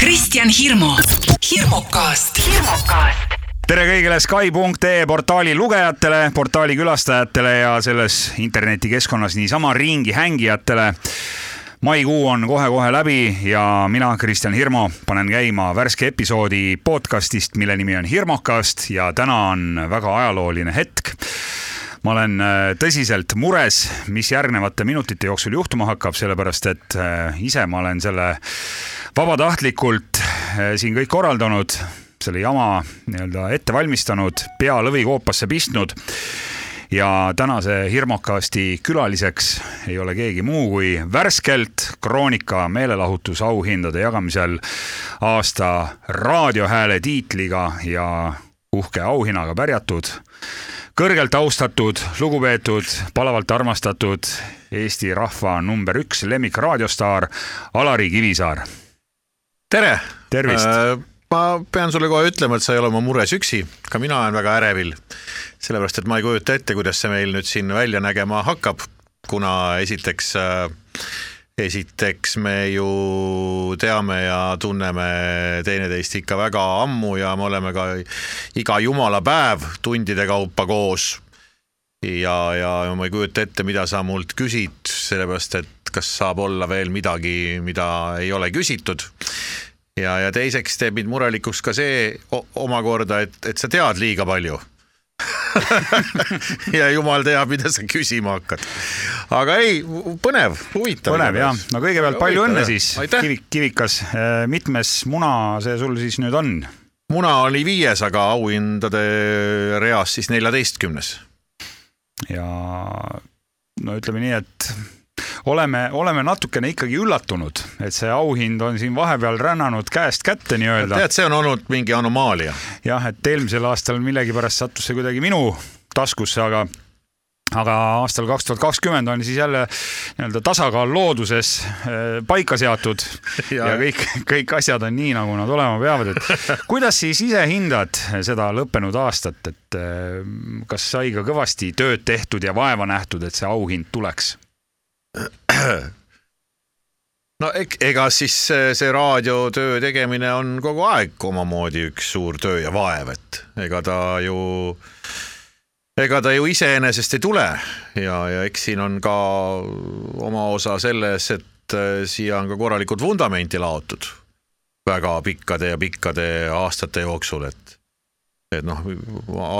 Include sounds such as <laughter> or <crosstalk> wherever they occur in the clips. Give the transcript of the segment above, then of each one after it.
Kristjan Hirmu, hirmukast, hirmukast. Tere kõigile Sky.ee portaali lugejatele, portaali külastajatele ja selles internetikeskkonnas niisama ringi hängijatele. maikuu on kohe-kohe läbi ja mina, Kristjan Hirmu, panen käima värske episoodi podcastist, mille nimi on Hirmukast ja täna on väga ajalooline hetk ma olen äh, tõsiselt mures, mis järgnevate minutite jooksul juhtuma hakkab, sellepärast et äh, ise ma olen selle vabatahtlikult äh, siin kõik korraldanud, selle jama nii-öelda ette valmistanud, pea lõvikoopasse pistnud ja tänase Hirmukasti külaliseks ei ole keegi muu kui värskelt Kroonika meelelahutusauhindade jagamisel aasta raadiohääle tiitliga ja uhke auhinnaga pärjatud kõrgelt austatud, lugupeetud, palavalt armastatud Eesti rahva number üks lemmikraadiostaar Alari Kivisaar. tere! tervist äh,! ma pean sulle kohe ütlema, et sa ei ole oma mures üksi, ka mina olen väga ärevil. sellepärast, et ma ei kujuta ette, kuidas see meil nüüd siin välja nägema hakkab, kuna esiteks äh, esiteks me ju teame ja tunneme teineteist ikka väga ammu ja me oleme ka iga jumala päev tundide kaupa koos. ja, ja ma ei kujuta ette, mida sa mult küsid, sellepärast et kas saab olla veel midagi, mida ei ole küsitud. ja, ja teiseks teeb mind murelikuks ka see omakorda, et, et sa tead liiga palju <laughs> ja jumal teab, mida sa küsima hakkad. aga ei, põnev, huvitav. põnev jah, no kõigepealt palju õnne siis, Kivik, Kivikas. Äh, mitmes muna see sul siis nüüd on? muna oli viies, aga auhindade reas siis neljateistkümnes. ja no ütleme nii, et oleme, oleme natukene ikkagi üllatunud, et see auhind on siin vahepeal rännanud käest kätte nii-öelda. tead, see on olnud mingi anomaalia. jah, et eelmisel aastal millegipärast sattus see kuidagi minu taskusse, aga aga aastal kaks tuhat kakskümmend on siis jälle nii-öelda tasakaal looduses eh, paika seatud <laughs> ja, ja kõik, kõik asjad on nii, nagu nad olema peavad, et <laughs> kuidas siis ise hindad seda lõppenud aastat, et eh, kas sai ka kõvasti tööd tehtud ja vaeva nähtud, et see auhind tuleks? No ega siis see raadiotöö tegemine on kogu aeg omamoodi üks suur töö ja vaev, et ega ta ju, ega ta ju iseenesest ei tule ja, ja eks siin on ka oma osa selles, et äh, siia on ka korralikult vundamenti laotud väga pikkade ja pikkade aastate jooksul, et, et noh,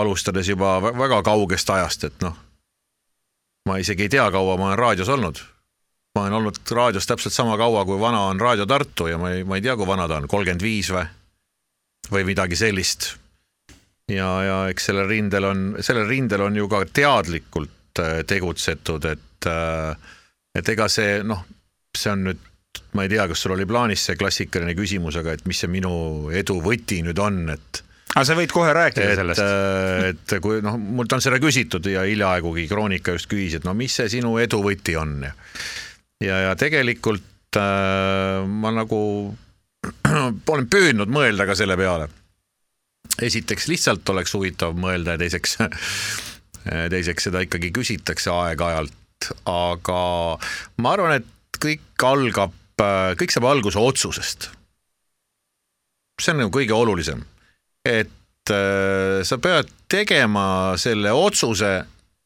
alustades juba väga kaugest ajast, et noh ma isegi ei tea, kaua ma olen raadios olnud. Ma olen olnud raadios täpselt sama kaua, kui vana on Raadio Tartu ja ma ei, ma ei tea, kui vana ta on, kolmkümmend viis või, või midagi sellist. ja, ja eks sellel rindel on, sellel rindel on ju ka teadlikult äh, tegutsetud, et, äh, et ega see noh, see on nüüd ma ei tea, kas sul oli plaanis see klassikaline küsimus, aga et mis see minu edu võti nüüd on, et aga sa võid kohe rääkida et, sellest. Äh, et kui noh, mult on seda küsitud ja hiljaaegugi Kroonika just küsis, et no mis see sinu edu võti on ja, ja, ja tegelikult äh, ma nagu <clears throat> olen püüdnud mõelda ka selle peale. esiteks lihtsalt oleks huvitav mõelda ja teiseks <laughs> teiseks seda ikkagi küsitakse aeg-ajalt, aga ma arvan, et kõik algab, kõik saab alguse otsusest. see on nagu kõige olulisem et äh, sa pead tegema selle otsuse,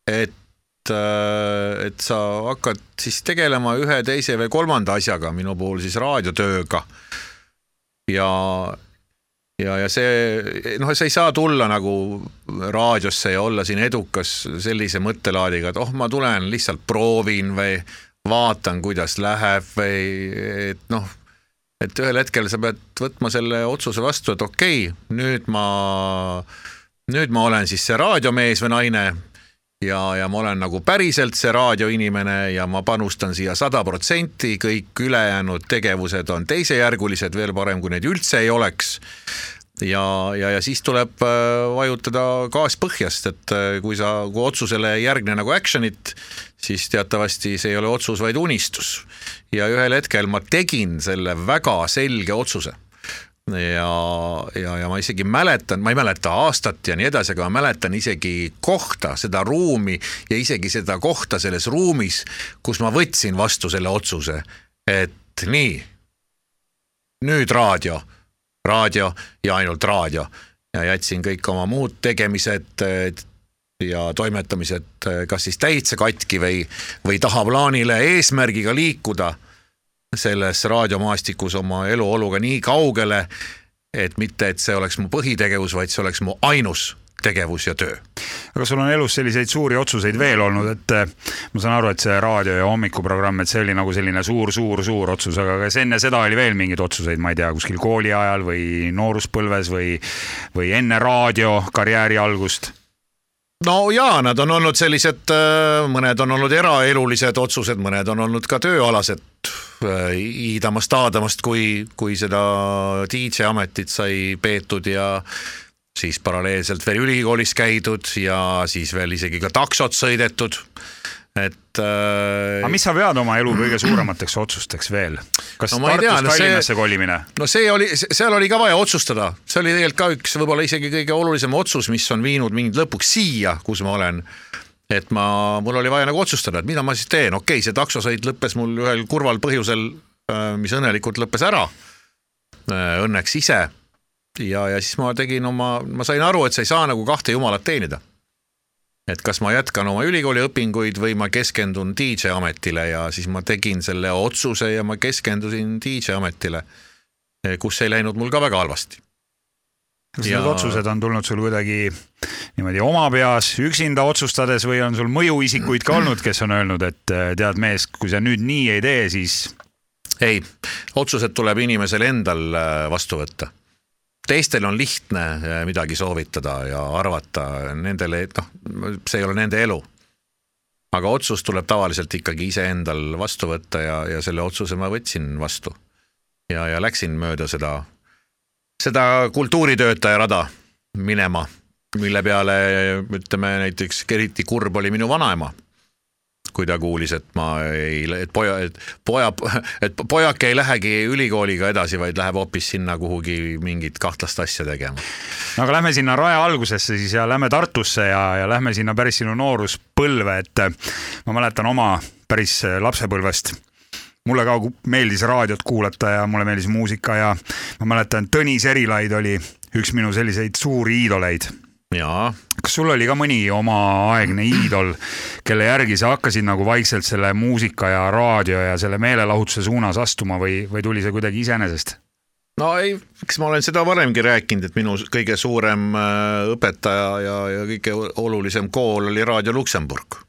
et äh, et sa hakkad siis tegelema ühe, teise või kolmanda asjaga, minu puhul siis raadiotööga. ja, ja, ja see, noh, sa ei saa tulla nagu raadiosse ja olla siin edukas sellise mõttelaadiga, et oh, ma tulen lihtsalt proovin või vaatan, kuidas läheb või et noh et ühel hetkel sa pead võtma selle otsuse vastu, et okei okay,, nüüd ma, nüüd ma olen siis see raadiomees või naine ja, ja ma olen nagu päriselt see raadioinimene ja ma panustan siia sada protsenti, kõik ülejäänud tegevused on teisejärgulised, veel parem, kui neid üldse ei oleks. Ja, ja, ja siis tuleb äh, vajutada gaas põhjast, et äh, kui sa, kui otsusele ei järgne nagu action'it, siis teatavasti see ei ole otsus, vaid unistus. ja ühel hetkel ma tegin selle väga selge otsuse ja, ja, ja ma isegi mäletan, ma ei mäleta aastat ja nii edasi, aga ma mäletan isegi kohta, seda ruumi ja isegi seda kohta selles ruumis, kus ma võtsin vastu selle otsuse, et nii, nüüd raadio, raadio ja ainult raadio. Ja jätsin kõik oma muud tegemised ja toimetamised kas siis täitsa katki või, või tahaplaanile eesmärgiga liikuda selles raadiomaastikus oma eluoluga nii kaugele, et mitte, et see oleks mu põhitegevus, vaid see oleks mu ainus tegevus ja töö. aga sul on elus selliseid suuri otsuseid veel olnud, et eh, ma saan aru, et see raadio ja hommikuprogramm, et see oli nagu selline suur-suur-suur otsus, aga kas enne seda oli veel mingeid otsuseid, ma ei tea, kuskil kooli ajal või nooruspõlves või, või enne raadiokarjääri algust? No jaa, nad on olnud sellised, äh, mõned on olnud eraelulised otsused, mõned on olnud ka tööalased äh, iidamast-aadamast, kui, kui seda DJ ametit sai peetud ja siis paralleelselt veel ülikoolis käidud ja siis veel isegi ka taksot sõidetud et äh.... aga mis sa vead oma elu kõige suuremateks otsusteks veel? kas no, Tartust tea, no Tallinnasse see, kolimine? no see oli, seal oli ka vaja otsustada, see oli tegelikult ka üks võib-olla isegi kõige olulisem otsus, mis on viinud mind lõpuks siia, kus ma olen. et ma, mul oli vaja nagu otsustada, et mida ma siis teen, okei okay,, see taksosõit lõppes mul ühel kurval põhjusel, äh, mis õnnelikult lõppes ära. Äh, õnneks ise ja, ja siis ma tegin oma, ma sain aru, et sa ei saa nagu kahte jumalat teenida et kas ma jätkan oma ülikooli õpinguid või ma keskendun DJ ametile ja siis ma tegin selle otsuse ja ma keskendusin DJ ametile, kus ei läinud mul ka väga halvasti. kas ja... need otsused on tulnud sul kuidagi niimoodi oma peas üksinda otsustades või on sul mõjuisikuid ka olnud, kes on öelnud, et tead mees, kui sa nüüd nii ei tee, siis? ei, otsused tuleb inimesel endal äh, vastu võtta teistel on lihtne äh, midagi soovitada ja arvata, nendele, noh, see ei ole nende elu. aga otsus tuleb tavaliselt ikkagi iseendal vastu võtta ja, ja selle otsuse ma võtsin vastu. ja, ja läksin mööda seda, seda kultuuritöötaja rada minema, mille peale ütleme näiteks eriti kurb oli minu vanaema kui ta kuulis, et ma ei, et poja, et poja, et pojake ei lähegi ülikooliga edasi, vaid läheb hoopis sinna kuhugi mingit kahtlast asja tegema. no aga lähme sinna raja algusesse siis ja lähme Tartusse ja, ja lähme sinna päris sinu nooruspõlve, et ma mäletan oma päris lapsepõlvest mulle ka meeldis raadiot kuulata ja mulle meeldis muusika ja ma mäletan, Tõnis Erilaid oli üks minu selliseid suuri iidoleid kas sul oli ka mõni omaaegne iidol, kelle järgi sa hakkasid nagu vaikselt selle muusika ja raadio ja selle meelelahutuse suunas astuma või, või tuli see kuidagi iseenesest? no ei, eks ma olen seda varemgi rääkinud, et minu kõige suurem äh, õpetaja ja, ja kõige olulisem kool oli Raadio Luksemburg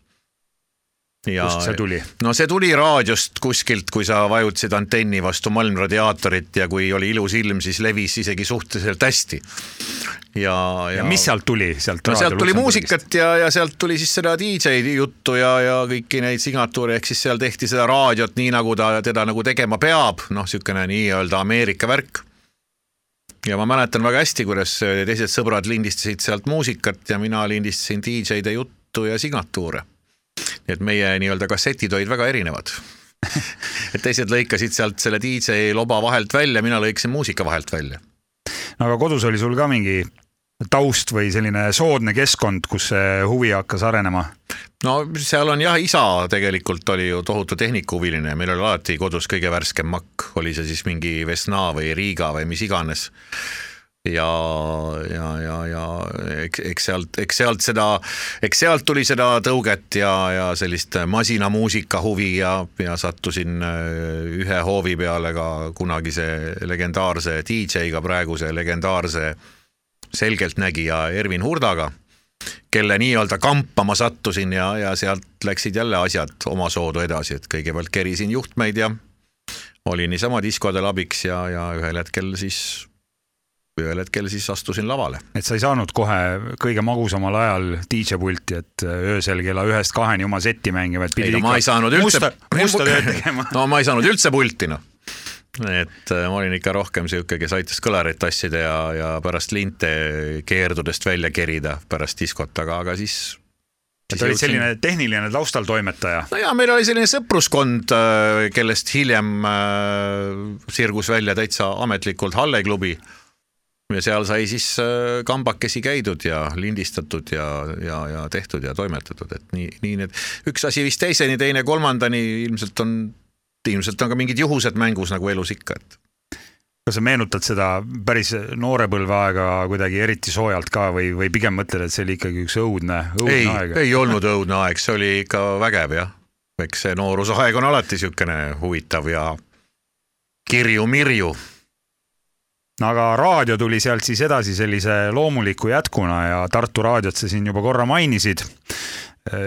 ja kust see tuli? no see tuli raadiost kuskilt, kui sa vajutasid antenni vastu malmradiaatorit ja kui oli ilus ilm, siis levis isegi suhteliselt hästi. ja, ja, ja mis sealt tuli, sealt no sealt tuli muusikat ja, ja sealt tuli siis seda DJ juttu ja, ja kõiki neid signatuure, ehk siis seal tehti seda raadiot nii, nagu ta teda nagu tegema peab, noh, niisugune nii-öelda Ameerika värk ja ma mäletan väga hästi, kuidas teised sõbrad lindistasid sealt muusikat ja mina lindistasin DJ-de juttu ja signatuure nii et meie nii-öelda kassetid olid väga erinevad et teised lõikasid sealt selle DJ loba vahelt välja, mina lõikasin muusika vahelt välja. no aga kodus oli sul ka mingi taust või selline soodne keskkond, kus see huvi hakkas arenema? no seal on jah, isa tegelikult oli ju tohutu tehnikahuviline ja meil oli alati kodus kõige värskem makk, oli see siis mingi Vesna või Riiga või mis iganes ja, ja, ja, ja eks, eks sealt, eks sealt seda, eks sealt tuli seda tõuget ja, ja sellist masinamuusika huvi ja, ja sattusin äh, ühe hoovi peale ka kunagise legendaarse DJ-ga, praeguse legendaarse selgeltnägija Ervin Hurdaga, kelle nii-öelda kampa ma sattusin ja, ja sealt läksid jälle asjad omasoodu edasi, et kõigepealt kerisin juhtmeid ja olin niisama diskodel abiks ja, ja ühel hetkel siis ühel hetkel siis astusin lavale. et sa ei saanud kohe kõige magusamal ajal DJ pulti, et öösel kella ühest kaheni oma setti mängima, et ei no ma ei saanud üldse no ma ei saanud üldse pulti noh et äh, ma olin ikka rohkem sihuke, kes aitas kõlareid tassida ja, ja pärast linte keerdudest välja kerida pärast diskot, aga, aga siis et olid selline tehniline taustal toimetaja? no jaa, meil oli selline sõpruskond, äh, kellest hiljem äh, sirgus välja täitsa ametlikult Halle klubi ja seal sai siis äh, kambakesi käidud ja lindistatud ja, ja, ja tehtud ja toimetatud, et nii, nii need, üks asi vist teiseni, teine kolmandani ilmselt on, ilmselt on ka mingid juhused mängus nagu elus ikka, et kas sa meenutad seda päris noore põlve aega kuidagi eriti soojalt ka või, või pigem mõtled, et see oli ikkagi üks õudne, õudne ei aeg?, ei olnud õudne aeg, see oli ikka vägev jah. eks see noorusaeg on alati niisugune huvitav ja kirju-mirju aga raadio tuli sealt siis edasi sellise loomuliku jätkuna ja Tartu raadiot sa siin juba korra mainisid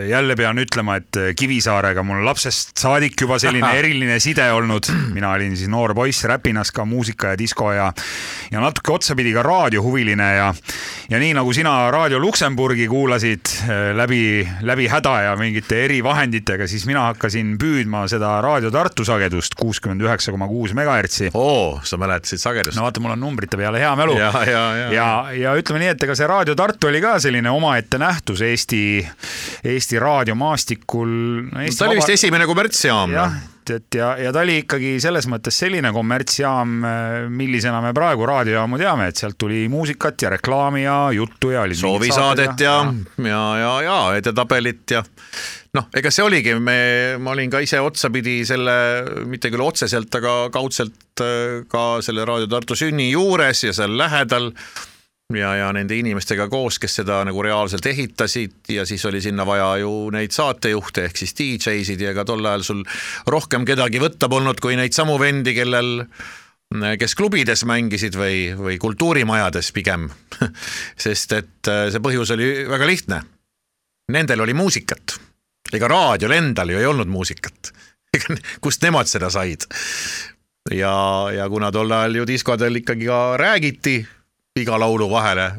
jälle pean ütlema, et Kivisaarega mul lapsest saadik juba selline <laughs> eriline side olnud. mina olin siis noor poiss, räpinas ka muusika ja disko ja, ja natuke otsapidi ka raadiohuviline ja, ja nii nagu sina Raadio Luksemburgi kuulasid äh, läbi, läbi häda ja mingite erivahenditega, siis mina hakkasin püüdma seda Raadio Tartu sagedust, kuuskümmend üheksa koma kuus megahertsi. oo, sa mäletasid sagedust? no vaata, mul on numbrite peale hea mälu. ja, ja, ja, ja, ja ütleme nii, et ega see Raadio Tartu oli ka selline omaette nähtus Eesti Eesti raadiomaastikul no,. ta oli vist esimene kommertsjaam. jah, et ja, ja ta oli ikkagi selles mõttes selline kommertsjaam, millisena me praegu raadiojaamu teame, et sealt tuli muusikat ja reklaami ja juttu ja. soovisaadet ja, ja, ja, ja, ja edetabelit ja noh, ega see oligi, me, ma olin ka ise otsapidi selle, mitte küll otseselt, aga kaudselt äh, ka selle Raadio Tartu sünni juures ja seal lähedal ja, ja nende inimestega koos, kes seda nagu reaalselt ehitasid ja siis oli sinna vaja ju neid saatejuhte ehk siis DJ-sid ja ega tol ajal sul rohkem kedagi võtta polnud kui neid samu vendi, kellel kes klubides mängisid või, või kultuurimajades pigem <laughs> sest et äh, see põhjus oli väga lihtne. Nendel oli muusikat, ega raadiol endal ju ei olnud muusikat. <laughs> kust nemad seda said? ja, ja kuna tol ajal ju diskodel ikkagi ka räägiti iga laulu vahele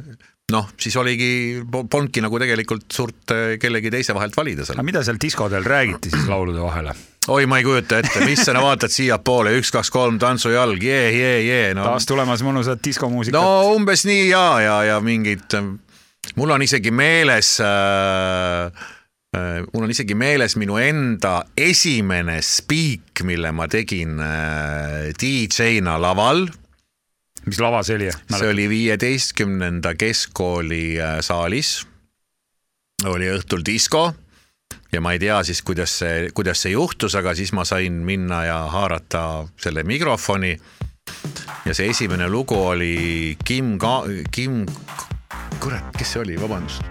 noh, siis oligi, polnudki nagu tegelikult suurt äh, kellegi teise vahelt valida seal. aga mida seal diskodel räägiti siis laulude vahele? oi, ma ei kujuta ette, mis sa vaatad siiapoole, üks, kaks, kolm, tantsujalg, jee, jee, jee no.. taas tulemas mõnusat diskomuusikat. no umbes nii ja, ja, ja mingid, mul on isegi meeles äh, mul on isegi meeles minu enda esimene spiik, mille ma tegin DJ-na laval mis lava see oli? see oli viieteistkümnenda keskkooli äh, saalis. oli õhtul disko ja ma ei tea siis, kuidas see, kuidas see juhtus, aga siis ma sain minna ja haarata selle mikrofoni. ja see esimene lugu oli Kim Ka-, Kim, kurat, kes see oli, vabandust.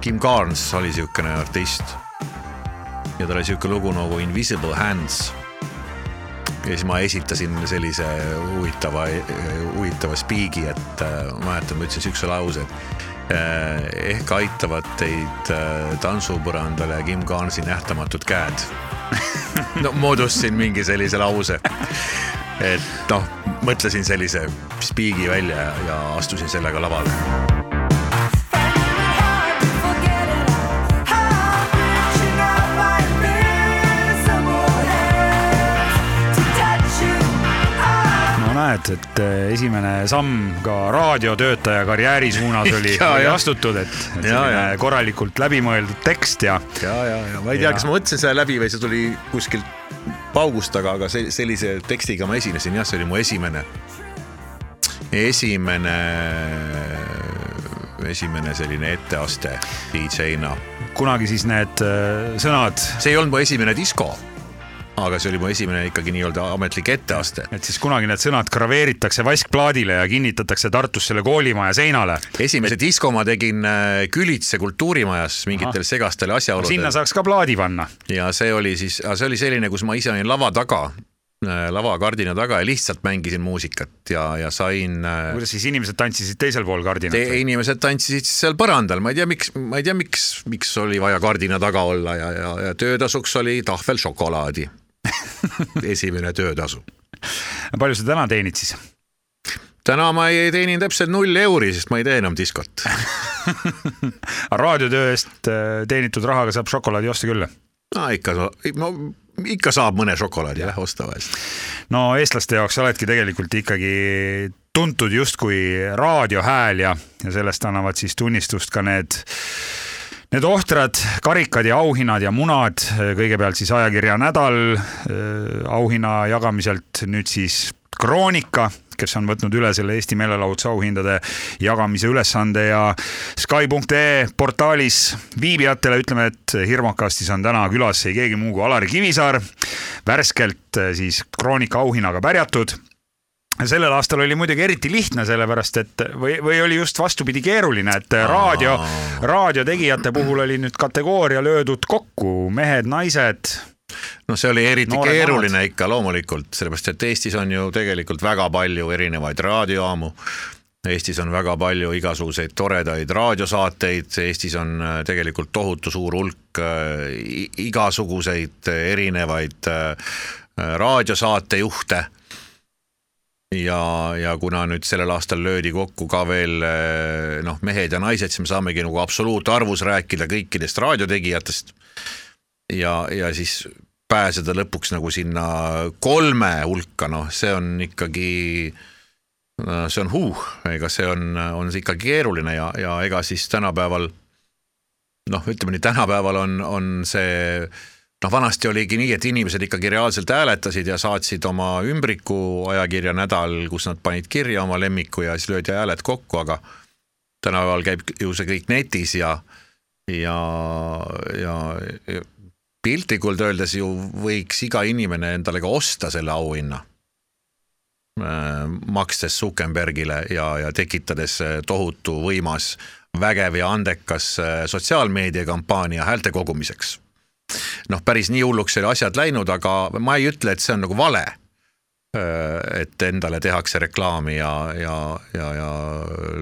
Kim Carnes oli niisugune artist. ja tal oli niisugune lugu nagu Invisible Hands ja siis ma esitasin sellise huvitava, huvitava spiigi, et äh, ma mäletan, ma ütlesin siukse lause, et äh, ehk aitavad teid äh, tantsupõrandale Kim Carnesi nähtamatud käed. <laughs> no moodustasin mingi sellise lause. et noh, mõtlesin sellise spiigi välja ja astusin sellega lavale näed, et eh, esimene samm ka raadiotöötaja karjääri suunas <laughs> oli, oli astutud, et, et selline korralikult läbimõeldud tekst ja. ja, ja, ja ma ei tea, kas ma mõtlesin selle läbi või see tuli kuskilt paugust aga see, sellise tekstiga ma esinesin, jah, see oli mu esimene, esimene, esimene selline etteaste DJ-na. kunagi siis need eh, sõnad. see ei olnud mu esimene disko aga see oli mu esimene ikkagi nii-öelda ametlik etteaste. et siis kunagi need sõnad graveeritakse vaskplaadile ja kinnitatakse Tartus selle koolimaja seinale. esimese disko ma tegin äh, Külitse kultuurimajas mingitel Aha. segastel asjaoludel. sinna saaks ka plaadi panna. ja see oli siis, see oli selline, kus ma ise olin lava taga äh, lavakardina taga ja lihtsalt mängisin muusikat ja, ja sain. Äh, kuidas siis inimesed tantsisid teisel pool kardinat? inimesed tantsisid seal põrandal, ma ei tea, miks, ma ei tea, miks, miks oli vaja kardina taga olla ja, ja, ja töötasuks oli tahvel šokolaadi <laughs> esimene töötasu. palju sa täna teenid siis? täna ma ei teenin täpselt null euri, sest ma ei tee enam diskot <laughs> raadiotöö eest äh, teenitud rahaga saab šokolaadi osta küll? no ikka, no ikka saab mõne šokolaadi jah osta vahest. no eestlaste jaoks oledki tegelikult ikkagi tuntud justkui raadiohääl ja, ja sellest annavad siis tunnistust ka need Need ohtrad karikad ja auhinnad ja munad, kõigepealt siis ajakirja Nädal äh, auhinna jagamiselt, nüüd siis Kroonika, kes on võtnud üle selle Eesti meelelahutuse auhindade jagamise ülesande ja Sky.ee portaalis viibijatele ütleme, et hirmukastis on täna külas ei keegi muu kui Alari Kivisaar, värskelt äh, siis Kroonika auhinnaga pärjatud sellel aastal oli muidugi eriti lihtne, sellepärast et või, või oli just vastupidi keeruline, et raadio, raadiotegijate puhul oli nüüd kategooria löödud kokku, mehed, naised. no see oli eriti Noored keeruline mamad. ikka loomulikult, sellepärast et Eestis on ju tegelikult väga palju erinevaid raadiojaamu. Eestis on väga palju igasuguseid toredaid raadiosaateid, Eestis on äh, tegelikult tohutu suur hulk äh, igasuguseid erinevaid äh, raadiosaatejuhte ja, ja kuna nüüd sellel aastal löödi kokku ka veel eh, noh, mehed ja naised, siis me saamegi nagu absoluutarvus rääkida kõikidest raadiotegijatest. ja, ja siis pääseda lõpuks nagu sinna kolme hulka, noh, see on ikkagi, see on huh, ega see on, on see ikka keeruline ja, ja ega siis tänapäeval noh, ütleme nii, tänapäeval on, on see noh, vanasti oligi nii, et inimesed ikkagi reaalselt hääletasid ja saatsid oma ümbriku ajakirja Nädal, kus nad panid kirja oma lemmiku ja siis löödi hääled kokku, aga tänapäeval käib ju see kõik netis ja, ja, ja, ja piltlikult öeldes ju võiks iga inimene endale ka osta selle auhinna makstes Zuckerbergile ja, ja tekitades tohutu võimas, vägev ja andekas äh, sotsiaalmeediakampaania häälte kogumiseks noh, päris nii hulluks ei ole asjad läinud, aga ma ei ütle, et see on nagu vale. et endale tehakse reklaami ja, ja, ja, ja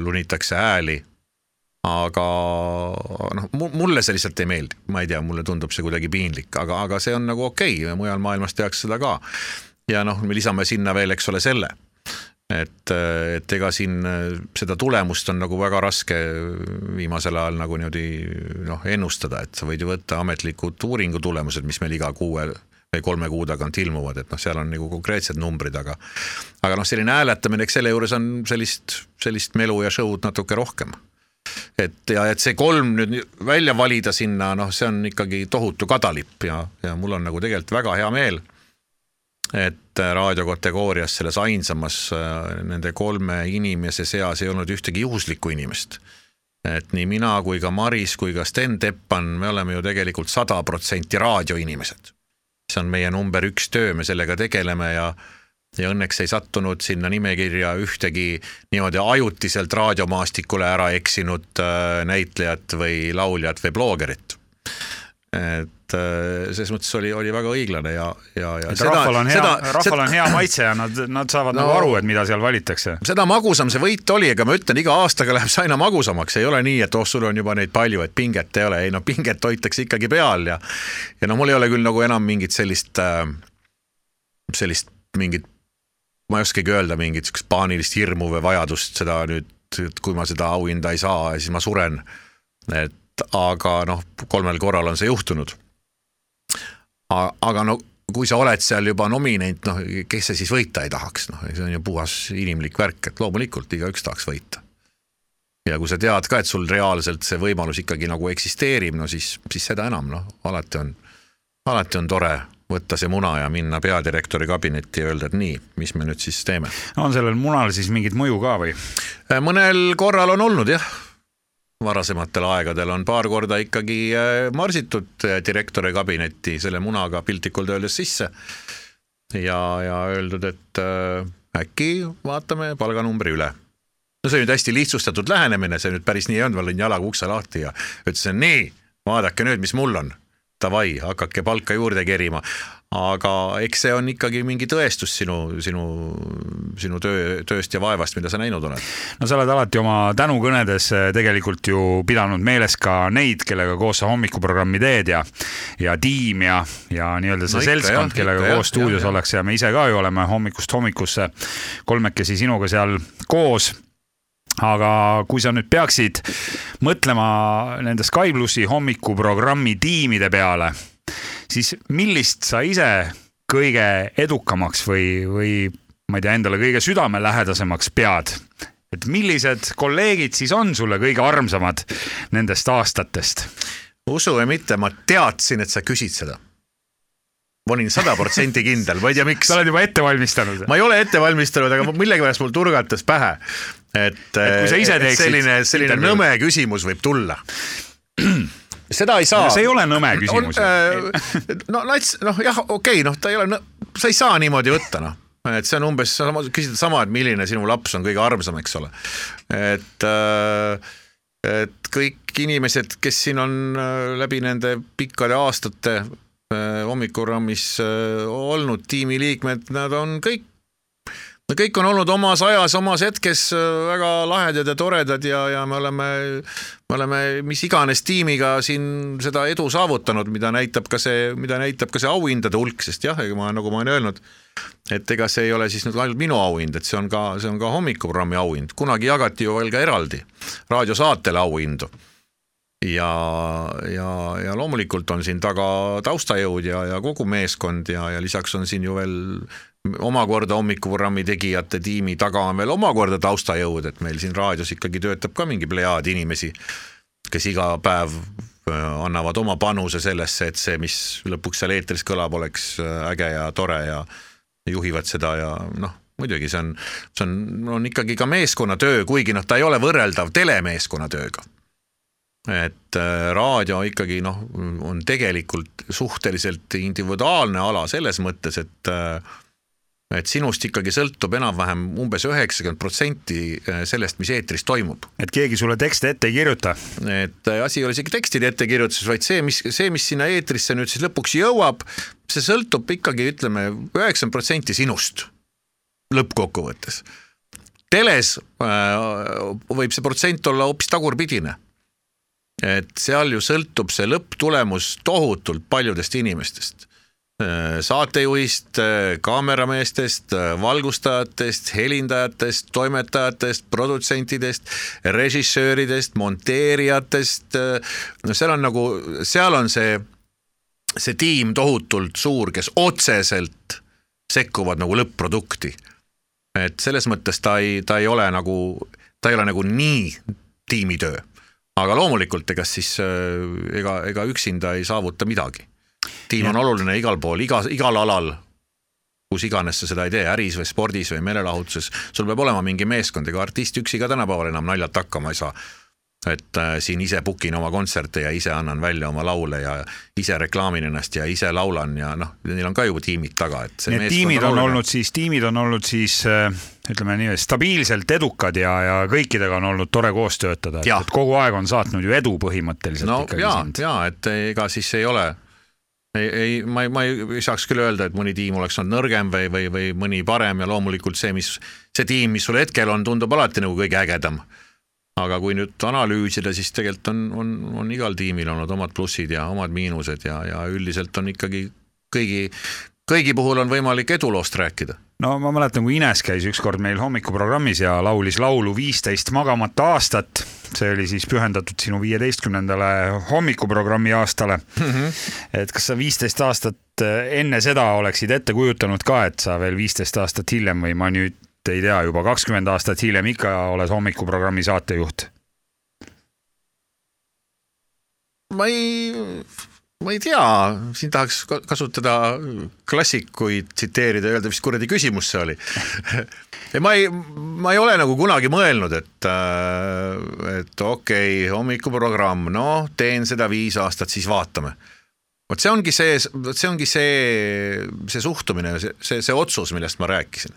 lunitakse hääli. aga noh, mulle see lihtsalt ei meeldi, ma ei tea, mulle tundub see kuidagi piinlik, aga, aga see on nagu okei okay,, mujal maailmas tehakse seda ka. ja noh, me lisame sinna veel, eks ole, selle et, et ega siin seda tulemust on nagu väga raske viimasel ajal nagu niimoodi noh, ennustada, et sa võid ju võtta ametlikud uuringu tulemused, mis meil iga kuue või kolme kuu tagant ilmuvad, et noh, seal on nagu konkreetsed numbrid, aga aga noh, selline hääletamine, eks selle juures on sellist, sellist melu ja show'd natuke rohkem. et ja et see kolm nüüd välja valida sinna, noh, see on ikkagi tohutu kadalipp ja, ja mul on nagu tegelikult väga hea meel et raadiokategoorias selles ainsamas nende kolme inimese seas ei olnud ühtegi juhuslikku inimest. et nii mina kui ka Maris kui ka Sten Teppan, me oleme ju tegelikult sada protsenti raadioinimesed. see on meie number üks töö, me sellega tegeleme ja ja õnneks ei sattunud sinna nimekirja ühtegi niimoodi ajutiselt raadiomaastikule ära eksinud näitlejat või lauljat või bloggerit. Et selles mõttes oli, oli väga õiglane ja, ja, ja. Rahval on hea, rahval on hea maitse ja nad, nad saavad no, nagu aru, et mida seal valitakse. seda magusam see võit oli, ega ma ütlen, iga aastaga läheb see aina magusamaks, ei ole nii, et oh, sul on juba neid palju, et pinget ei ole, ei no pinget hoitakse ikkagi peal ja ja no mul ei ole küll nagu enam mingit sellist, sellist mingit, ma ei oskagi öelda, mingit siukest paanilist hirmu või vajadust seda nüüd, kui ma seda auhinda ei saa, siis ma suren. et aga noh, kolmel korral on see juhtunud aga no kui sa oled seal juba nominent, noh, kes see siis võita ei tahaks, noh, see on ju puhas inimlik värk, et loomulikult igaüks tahaks võita. ja kui sa tead ka, et sul reaalselt see võimalus ikkagi nagu eksisteerib, no siis, siis seda enam, noh, alati on, alati on tore võtta see muna ja minna peadirektori kabinetti ja öelda, et nii, mis me nüüd siis teeme. on sellel munal siis mingit mõju ka või? mõnel korral on olnud jah varasematel aegadel on paar korda ikkagi marsitud direktori kabinetti selle munaga piltlikult öeldes sisse. ja, ja öeldud, et äh, äkki vaatame palganumbri üle. no see nüüd hästi lihtsustatud lähenemine, see nüüd päris nii ei olnud, ma lõin jalaga ukse lahti ja ütlesin nii, vaadake nüüd, mis mul on. Davai, hakake palka juurde kerima aga eks see on ikkagi mingi tõestus sinu, sinu, sinu töö, tööst ja vaevast, mida sa näinud oled. no sa oled alati oma tänukõnedes eh, tegelikult ju pidanud meeles ka neid, kellega koos sa hommikuprogrammi teed ja ja tiim ja, ja nii-öelda see no seltskond, kellega ikka, koos stuudios ollakse ja me ise ka ju oleme hommikust hommikusse kolmekesi sinuga seal koos aga kui sa nüüd peaksid mõtlema nende Sky plussi hommikuprogrammi tiimide peale siis millist sa ise kõige edukamaks või, või ma ei tea, endale kõige südamelähedasemaks pead? et millised kolleegid siis on sulle kõige armsamad nendest aastatest? usu või mitte, ma teadsin, et sa küsid seda ma olin sada protsenti kindel, ma ei tea, miks. sa oled juba ette valmistanud? ma ei ole ette valmistanud, aga millegipärast mul turgatas pähe, et, et kui sa ise teeksid selline, selline nõme küsimus võib tulla <clears throat> seda ei saa. see ei ole nõme küsimus. Äh, <laughs> no nats, noh jah, okei okay,, noh, ta ei ole, sa ei saa niimoodi võtta, noh et see on umbes sama, küsida sama, et milline sinu laps on kõige armsam, eks ole. et äh, et kõik inimesed, kes siin on äh, läbi nende pikkade aastate äh, hommikurammis äh, olnud tiimiliikmed, nad on kõik no kõik on olnud omas ajas, omas hetkes väga lahedad ja toredad ja, ja me oleme, me oleme mis iganes tiimiga siin seda edu saavutanud, mida näitab ka see, mida näitab ka see auhindade hulk, sest jah, ega ma, nagu ma olen öelnud, et ega see ei ole siis nüüd ainult minu auhind, et see on ka, see on ka hommikuprogrammi auhind, kunagi jagati ju veel ka eraldi raadiosaatele auhindu. ja, ja, ja loomulikult on siin taga taustajõud ja, ja kogu meeskond ja, ja lisaks on siin ju veel omakorda hommikuprogrammi tegijate tiimi taga on veel omakorda taustajõud, et meil siin raadios ikkagi töötab ka mingi plejaad inimesi, kes iga päev äh, annavad oma panuse sellesse, et see, mis lõpuks seal eetris kõlab, oleks äh, äge ja tore ja juhivad seda ja noh, muidugi see on, see on, on ikkagi ka meeskonnatöö, kuigi noh, ta ei ole võrreldav telemeeskonnatööga. et äh, raadio ikkagi noh, on tegelikult suhteliselt individuaalne ala selles mõttes, et äh, et sinust ikkagi sõltub enam-vähem umbes üheksakümmend protsenti äh, sellest, mis eetris toimub. et keegi sulle tekste ette ei kirjuta? et äh, asi ei ole isegi tekstide ettekirjutuses, vaid see, mis, see, mis sinna eetrisse nüüd siis lõpuks jõuab, see sõltub ikkagi ütleme üheksakümmend protsenti sinust lõppkokkuvõttes. teles äh, võib see protsent olla hoopis tagurpidine. et seal ju sõltub see lõpptulemus tohutult paljudest inimestest saatejuhist, äh, kaamerameestest, valgustajatest, helindajatest, toimetajatest, produtsentidest, režissööridest, monteerijatest. no seal on nagu, seal on see see tiim tohutult suur, kes otseselt sekkuvad nagu lõpp-produkti. et selles mõttes ta ei, ta ei ole nagu, ta ei ole nagu nii tiimitöö. aga loomulikult, ega siis ega, ega üksinda ei saavuta midagi. Tiim on oluline igal pool, iga, igal alal, kus iganes sa seda ei tee, äris või spordis või meelelahutuses, sul peab olema mingi meeskond, ega artist üksi ka tänapäeval enam naljalt hakkama ei saa. et äh, siin ise book in oma kontserte ja ise annan välja oma laule ja ise reklaamin ennast ja ise laulan ja noh, neil on ka ju tiimid taga, et Need tiimid on, on olnud siis, tiimid on olnud siis äh, ütleme nii, stabiilselt edukad ja, ja kõikidega on olnud tore koos töötada, et, kogu aeg on saatnud ju edu põhimõtteliselt no, ja, ja et ega siis ei ole ei, ei, ma ei, ma ei saaks küll öelda, et mõni tiim oleks olnud nõrgem või, või, või mõni parem ja loomulikult see, mis, see tiim, mis sul hetkel on, tundub alati nagu kõige ägedam aga kui nüüd analüüsida, siis tegelikult on, on, on igal tiimil olnud omad plussid ja omad miinused ja, ja üldiselt on ikkagi kõigi, kõigi puhul on võimalik eduloost rääkida no ma mäletan, kui Ines käis ükskord meil hommikuprogrammis ja laulis laulu Viisteist magamata aastat. See oli siis pühendatud sinu viieteistkümnendale hommikuprogrammi aastale mm. -hmm. et kas sa viisteist aastat enne seda oleksid ette kujutanud ka, et sa veel viisteist aastat hiljem või ma nüüd ei tea, juba kakskümmend aastat hiljem ikka oled hommikuprogrammi saatejuht? ma ei, ma ei tea, siin tahaks kasutada klassikuid tsiteerida, öelda, mis kuradi küsimus see oli. <laughs> Ja ma ei, ma ei ole nagu kunagi mõelnud, et, äh, et okei okay,, hommikuprogramm, noh, teen seda viis aastat, siis vaatame. Vot see ongi see, vot see ongi see, see suhtumine, see, see, see otsus, millest ma rääkisin.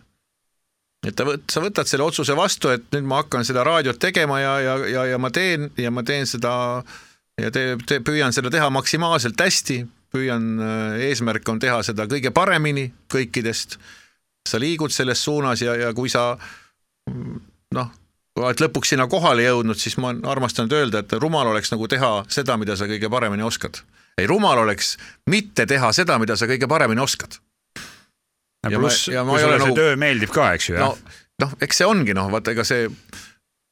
Et ta võt-, sa võtad selle otsuse vastu, et nüüd ma hakkan seda raadiot tegema ja, ja, ja, ja ma teen ja ma teen seda ja te, te, püüan seda teha maksimaalselt hästi, püüan, äh, eesmärk on teha seda kõige paremini kõikidest. sa liigud selles suunas ja, ja kui sa noh, oled lõpuks sinna kohale jõudnud, siis ma armastan öelda, et rumal oleks nagu teha seda, mida sa kõige paremini oskad. ei, rumal oleks mitte teha seda, mida sa kõige paremini oskad pluss, kui sulle see nagu... töö meeldib ka, eks ju, jah? noh, noh, eks see ongi noh, vaata ega see,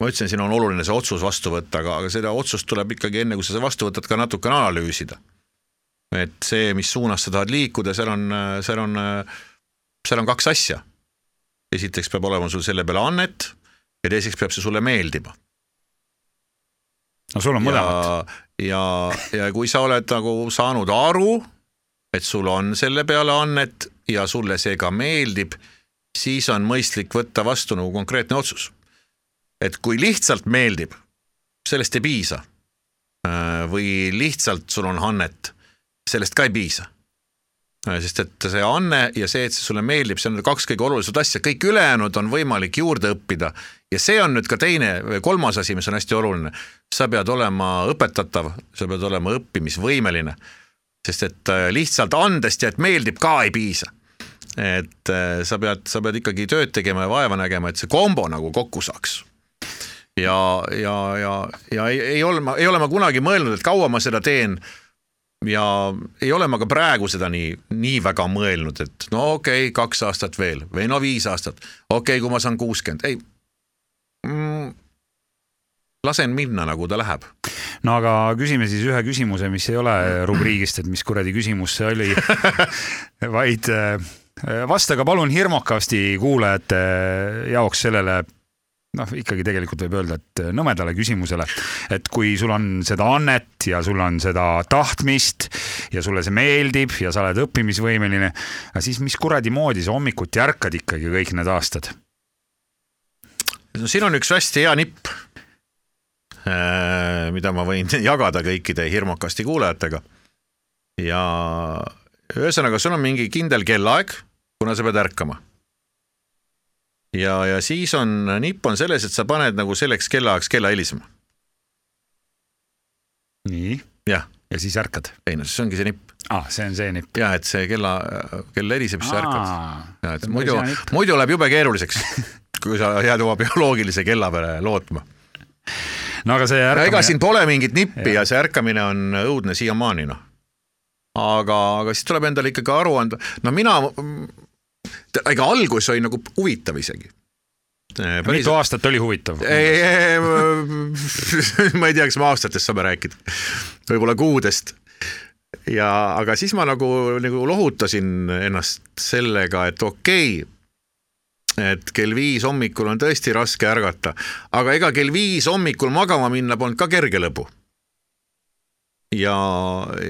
ma ütlesin, siin on oluline see otsus vastu võtta, aga, aga seda otsust tuleb ikkagi enne, kui sa seda vastu võtad, ka natukene analüüsida. et see, mis suunas sa tahad liikuda, seal on, seal on, seal on kaks asja. esiteks peab olema sul selle peale annet ja teiseks peab see sulle meeldima. no sul on mõlemat. ja, ja, ja kui sa oled nagu saanud aru, et sul on selle peale annet ja sulle see ka meeldib, siis on mõistlik võtta vastu nagu konkreetne otsus. Et kui lihtsalt meeldib, sellest ei piisa. Äh, või lihtsalt sul on annet, sellest ka ei piisa. sest et see anne ja see, et see sulle meeldib, see on need kaks kõige olulisemat asja, kõik ülejäänud on võimalik juurde õppida ja see on nüüd ka teine kolmas asi, mis on hästi oluline. sa pead olema õpetatav, sa pead olema õppimisvõimeline, sest et äh, lihtsalt andest ja et meeldib ka ei piisa. et äh, sa pead, sa pead ikkagi tööd tegema ja vaeva nägema, et see kombo nagu kokku saaks ja, ja, ja, ja ei, ei ole, ei ole ma kunagi mõelnud, et kaua ma seda teen ja ei ole ma ka praegu seda nii, nii väga mõelnud, et no okei okay,, kaks aastat veel või no viis aastat, okei okay,, kui ma saan kuuskümmend, ei mm,. lasen minna, nagu ta läheb. no aga küsime siis ühe küsimuse, mis ei ole rubriigist, et mis kuradi küsimus see oli <laughs> vaid äh, vastage palun hirmukasti kuulajate jaoks sellele noh, ikkagi tegelikult võib öelda, et nõmedale küsimusele, et kui sul on seda annet ja sul on seda tahtmist ja sulle see meeldib ja sa oled õppimisvõimeline, siis mis kuradi moodi sa hommikuti ärkad ikkagi kõik need aastad? no siin on üks hästi hea nipp, äh, mida ma võin <laughs> jagada kõikide hirmukasti kuulajatega. ja ühesõnaga, sul on mingi kindel kellaaeg, kuna sa pead ärkama ja, ja siis on, nipp on selles, et sa paned nagu selleks kellaajaks kella helisema. nii. jah. ja siis ärkad? ei no see ongi see nipp. aa, see on see nipp. ja et see kella, kell heliseb, siis sa ärkad. ja et muidu, muidu läheb jube keeruliseks kui sa jääd oma bioloogilise kella peale lootma. no aga see ärkamine. ega siin pole mingit nippi ja. ja see ärkamine on õudne siiamaani noh. aga, aga siis tuleb endale ikkagi aru anda, no mina ega algus oli nagu huvitav isegi. Päris... mitu aastat oli huvitav? <laughs> ma ei tea, kas me aastatest saame rääkida, võib-olla kuudest. ja, aga siis ma nagu, nagu lohutasin ennast sellega, et okei okay,, et kell viis hommikul on tõesti raske ärgata, aga ega kell viis hommikul magama minna polnud ka kerge lõbu ja,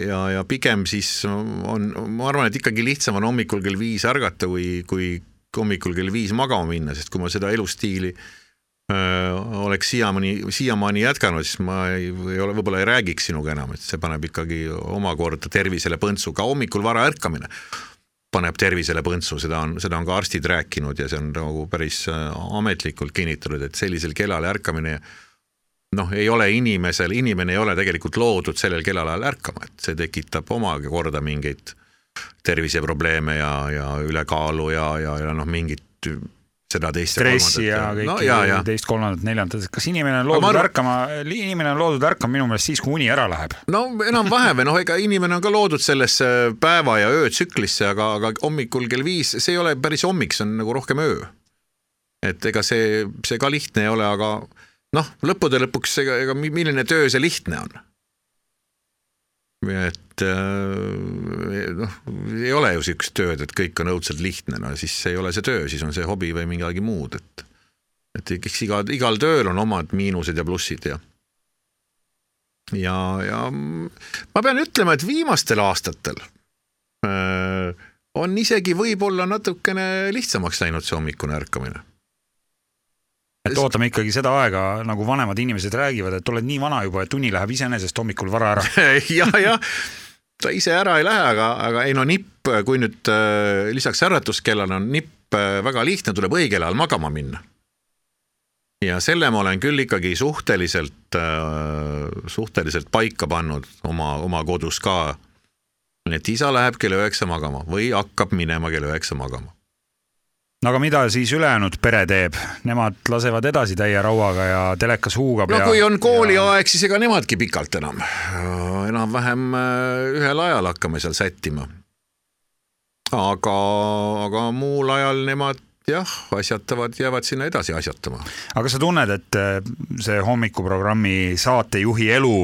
ja, ja pigem siis on, ma arvan, et ikkagi lihtsam on hommikul kell viis ärgata, kui, kui hommikul kell viis magama minna, sest kui ma seda elustiili öö, oleks siiamaani, siiamaani jätkanud, siis ma ei, ei ole, võib-olla ei räägiks sinuga enam, et see paneb ikkagi omakorda tervisele põntsu, ka hommikul vara ärkamine paneb tervisele põntsu, seda on, seda on ka arstid rääkinud ja see on nagu päris ametlikult kinnitatud, et sellisel kellal ärkamine noh, ei ole inimesel, inimene ei ole tegelikult loodud sellel kellaajal ärkama, et see tekitab omakorda mingeid terviseprobleeme ja, ja ülekaalu ja, ja, ja noh, mingit seda teist ja, ja kõike no, teist, kolmandat, neljandat, kas inimene on loodud arvan... ärkama, inimene on loodud ärkama minu meelest siis, kui uni ära läheb. no enam-vähem või noh, ega inimene on ka loodud sellesse päeva ja öötsüklisse, aga, aga hommikul kell viis, see ei ole päris hommik, see on nagu rohkem öö. et ega see, see ka lihtne ei ole, aga noh, lõppude lõpuks ega, ega milline töö see lihtne on? et äh, noh, ei ole ju siukest tööd, et kõik on õudselt lihtne, no siis ei ole see töö, siis on see hobi või midagi muud, et et eks iga, igal tööl on omad miinused ja plussid ja ja, ja ma pean ütlema, et viimastel aastatel äh, on isegi võib-olla natukene lihtsamaks läinud see hommikune ärkamine et ootame ikkagi seda aega, nagu vanemad inimesed räägivad, et oled nii vana juba, et uni läheb iseenesest hommikul vara ära <laughs> jah, jah, ta ise ära ei lähe, aga, aga ei no nipp, kui nüüd äh, lisaks äratuskellale on nipp äh, väga lihtne, tuleb õigel ajal magama minna. ja selle ma olen küll ikkagi suhteliselt äh,, suhteliselt paika pannud oma, oma kodus ka. et isa läheb kell üheksa magama või hakkab minema kell üheksa magama no aga mida siis ülejäänud pere teeb, nemad lasevad edasi täie rauaga ja telekas huugab. no ja, kui on kooliaeg ja..., siis ega nemadki pikalt enam, enam-vähem äh, ühel ajal hakkame seal sättima. aga, aga muul ajal nemad jah, asjatavad, jäävad sinna edasi asjatama. aga kas sa tunned, et äh, see hommikuprogrammi saatejuhi elu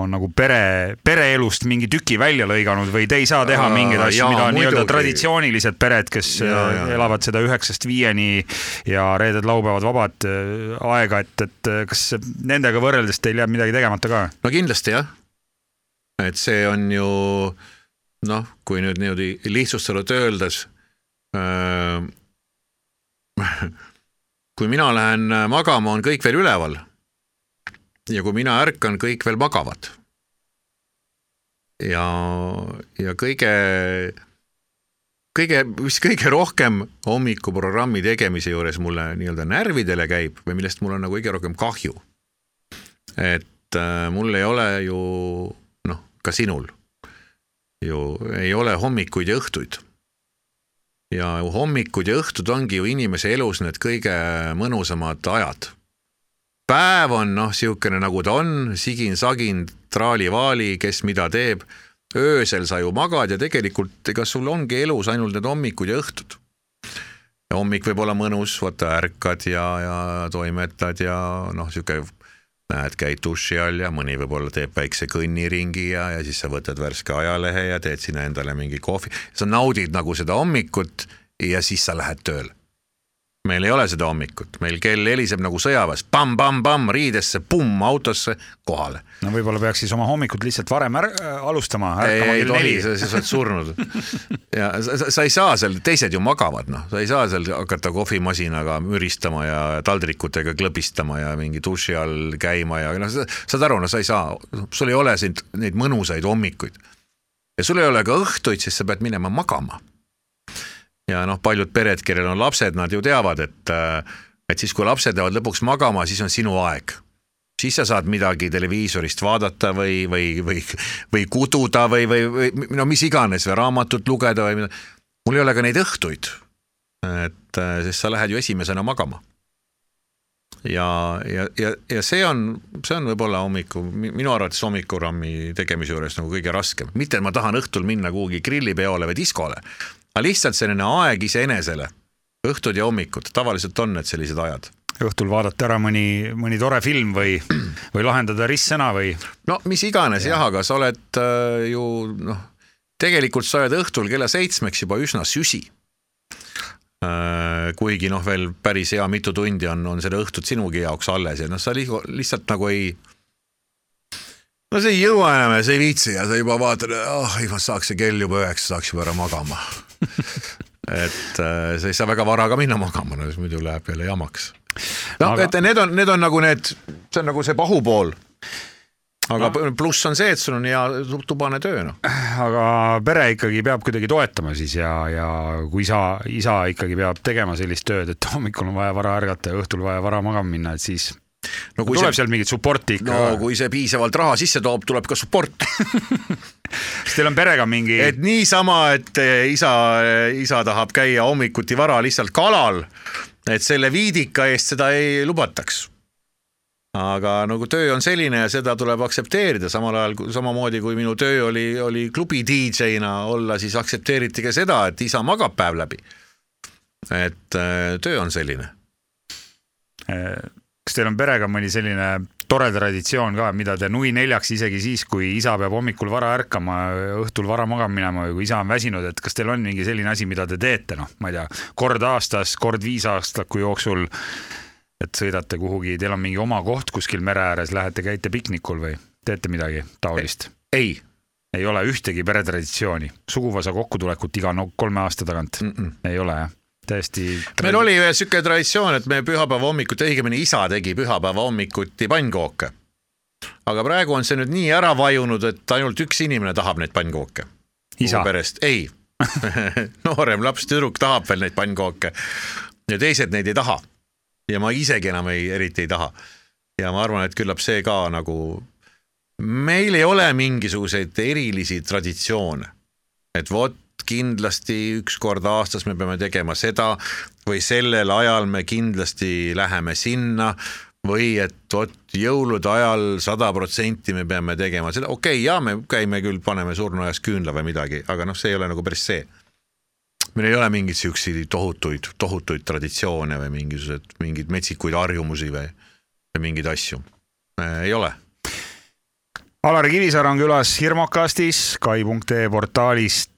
on nagu pere, pereelust mingi tüki välja lõiganud või te ei saa teha mingeid asju, mida nii-öelda traditsioonilised pered, kes ja, äh, ja. elavad seda üheksast viieni ja reeded-laupäevad vabad äh, aega, et, et kas nendega võrreldes teil jääb midagi tegemata ka? no kindlasti jah. et see on ju noh, kui nüüd niimoodi lihtsustatult öeldes äh, <laughs> kui mina lähen magama, on kõik veel üleval. ja kui mina ärkan, kõik veel magavad. ja, ja kõige, kõige, mis kõige rohkem hommikuprogrammi tegemise juures mulle nii-öelda närvidele käib või millest mul on nagu kõige rohkem kahju. et äh, mul ei ole ju noh, ka sinul ju ei ole hommikuid ja õhtuid. Ja hommikud ja õhtud ongi ju inimese elus need kõige mõnusamad ajad. päev on noh, niisugune nagu ta on, sigin-sagin, traali-vaali, kes mida teeb öösel sa ju magad ja tegelikult ega sul ongi elus ainult need hommikud ja õhtud. hommik võib olla mõnus, vaata ärkad ja, ja toimetad ja noh, niisugune näed, käid duši all ja mõni võib-olla teeb väikse kõnniringi ja, ja siis sa võtad värske ajalehe ja teed sinna endale mingi kohvi. sa naudid nagu seda hommikut ja siis sa lähed tööle meil ei ole seda hommikut, meil kell heliseb nagu sõjaväes pam,, pamm-pamm-pamm riidesse, pumm autosse, kohale. no võib-olla peaks siis oma hommikut lihtsalt varem är alustama. ei, ei tohi, sa oled surnud. <laughs> ja sa, sa, ei saa seal, teised ju magavad, noh, sa ei saa seal hakata kohvimasinaga müristama ja taldrikutega klõbistama ja mingi duši all käima ja noh, saad aru, no sa ei saa, sul ei ole sind neid mõnusaid hommikuid. ja sul ei ole ka õhtuid, sest sa pead minema magama ja noh, paljud pered, kellel on lapsed, nad ju teavad, et, et siis, kui lapsed lähevad lõpuks magama, siis on sinu aeg siis sa saad midagi televiisorist vaadata või, või, või, või kududa või, või, või no mis iganes või raamatut lugeda või mida. mul ei ole ka neid õhtuid. et sest sa lähed ju esimesena magama. ja, ja, ja, ja see on, see on võib-olla hommiku, minu arvates hommikurammi tegemise juures nagu kõige raskem, mitte et ma tahan õhtul minna kuhugi grillipeole või diskole aga lihtsalt selline aeg iseenesele, õhtud ja hommikud, tavaliselt on need sellised ajad õhtul vaadata ära mõni, mõni tore film või, või lahendada ristsõna või? no mis iganes ja. jah, aga sa oled äh, ju noh, tegelikult sa oled õhtul kella seitsmeks juba üsna süsi äh,. kuigi noh, veel päris hea mitu tundi on, on seda õhtut sinugi jaoks alles ja noh, sa lihtsalt nagu ei no sa ei jõua enam ja sa ei viitsi ja sa juba vaatad, ah oh, ei saaks see kell juba üheksa, saaks juba ära magama <laughs> et äh, sa ei saa väga vara ka minna magama, no siis muidu läheb jälle jamaks. no Aga... et need on, need on nagu need, see on nagu see pahupool aga no. pluss on see, et sul on hea tubane töö, noh. aga pere ikkagi peab kuidagi toetama siis ja, ja kui isa, isa ikkagi peab tegema sellist tööd, et hommikul on vaja vara ärgata ja õhtul vaja vara magama minna, et siis no kui tuleb see, seal mingit support'i ikka? no kui see piisavalt raha sisse toob, tuleb ka support <laughs> kas teil on perega mingi? et niisama, et eh, isa, isa tahab käia hommikuti vara lihtsalt kalal, et selle viidika eest seda ei lubataks aga nagu töö on selline ja seda tuleb aktsepteerida, samal ajal samamoodi kui minu töö oli, oli klubi DJ-na olla, siis aktsepteeriti ka seda, et isa magab päev läbi. et äh, töö on selline kas teil on perega mõni selline tore traditsioon ka, mida te nui neljaks isegi siis, kui isa peab hommikul vara ärkama, õhtul vara magama minema või kui isa on väsinud, et kas teil on mingi selline asi, mida te teete, noh, ma ei tea, kord aastas, kord viis aastaku jooksul, et sõidate kuhugi, teil on mingi oma koht kuskil mere ääres, lähete, käite piknikul või teete midagi taolist? ei. ei ole ühtegi peretraditsiooni, suguvõsa kokkutulekut iga no kolme aasta tagant mm? -mm. ei ole, jah? Täiesti. meil oli sihuke traditsioon, et me pühapäeva hommikuti, õigemini isa tegi pühapäeva hommikuti pannkooke. aga praegu on see nüüd nii ära vajunud, et ainult üks inimene tahab neid pannkooke. perest, ei <laughs> <laughs> noorem laps, tüdruk tahab veel neid pannkooke ja teised neid ei taha. ja ma isegi enam ei, eriti ei taha. ja ma arvan, et küllap see ka nagu, meil ei ole mingisuguseid erilisi traditsioone. et vot kindlasti üks kord aastas me peame tegema seda või sellel ajal me kindlasti läheme sinna või et vot jõulude ajal sada protsenti me peame tegema seda, okei okay,, ja me käime küll, paneme surnuaias küünla või midagi, aga noh, see ei ole nagu päris see. meil ei ole mingeid siukseid tohutuid, tohutuid traditsioone või mingisugused, mingeid metsikuid harjumusi või, või mingeid asju, ei ole. Alar Kivisaar on külas Hirmokastis, kai.ee portaalist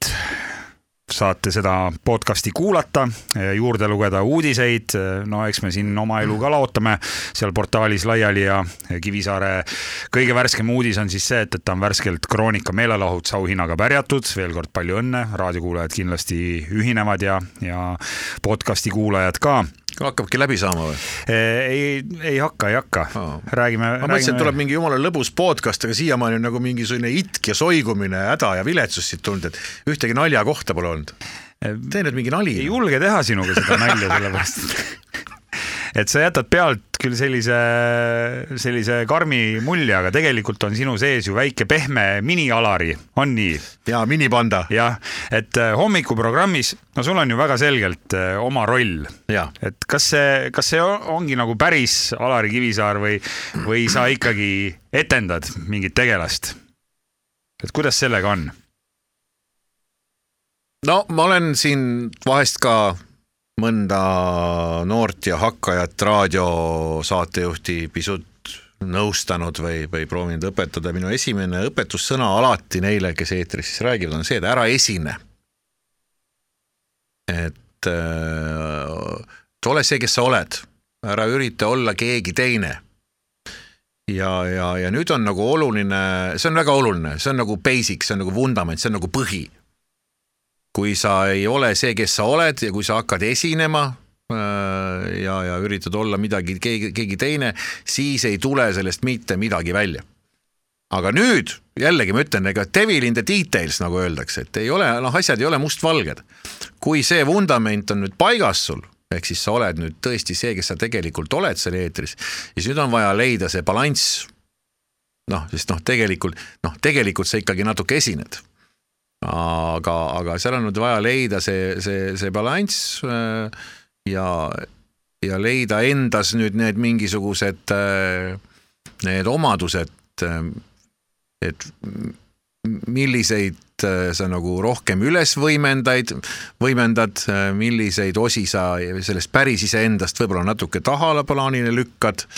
saate seda podcast'i kuulata, juurde lugeda uudiseid, no eks me siin oma elu ka laotame seal portaalis laiali ja Kivisaare kõige värskem uudis on siis see, et, et ta on värskelt Kroonika meelelahutusauhinnaga pärjatud, veel kord palju õnne, raadiokuulajad kindlasti ühinevad ja, ja podcast'i kuulajad ka. Hakkabki läbi saama või? ei, ei hakka, ei hakka. Oh.. räägime. ma mõtlesin, et tuleb mingi jumala lõbus podcast, aga siiamaani on nagu mingisugune itk ja soigumine, häda ja viletsus siit tulnud, et ühtegi naljakohta pole olnud olnud? tee nüüd mingi nali ei. julge teha sinuga seda nalja, sellepärast et <laughs> et sa jätad pealt küll sellise, sellise karmi mulje, aga tegelikult on sinu sees ju väike pehme mini-Alari, on nii? ja minipanda. jah, et äh, hommikuprogrammis, no sul on ju väga selgelt äh, oma roll, et kas see, kas see on- ongi nagu päris Alari Kivisaar või, või sa ikkagi etendad mingit tegelast? et kuidas sellega on? No ma olen siin vahest ka mõnda noort ja hakkajat raadiosaatejuhti pisut nõustanud või, või proovinud õpetada. minu esimene õpetussõna alati neile, kes eetris siis räägivad, on see, et ära esine. et äh, ole see, kes sa oled, ära ürita olla keegi teine ja, ja, ja nüüd on nagu oluline, see on väga oluline, see on nagu basic, see on nagu vundament, see on nagu põhi kui sa ei ole see, kes sa oled ja kui sa hakkad esinema äh, ja, ja üritad olla midagi, keegi, keegi teine, siis ei tule sellest mitte midagi välja. aga nüüd jällegi ma ütlen, ega devil in the details nagu öeldakse, et ei ole, noh, asjad ei ole mustvalged. kui see vundament on nüüd paigas sul, ehk siis sa oled nüüd tõesti see, kes sa tegelikult oled seal eetris, siis nüüd on vaja leida see balanss. noh, sest noh, tegelikult noh, tegelikult sa ikkagi natuke esined aga, aga seal on nüüd vaja leida see, see, see balanss äh, ja, ja leida endas nüüd need mingisugused äh, need omadused, et milliseid äh, sa nagu rohkem üles võimendaid, võimendad, milliseid osi sa sellest päris iseendast võib-olla natuke tahaplaanile lükkad,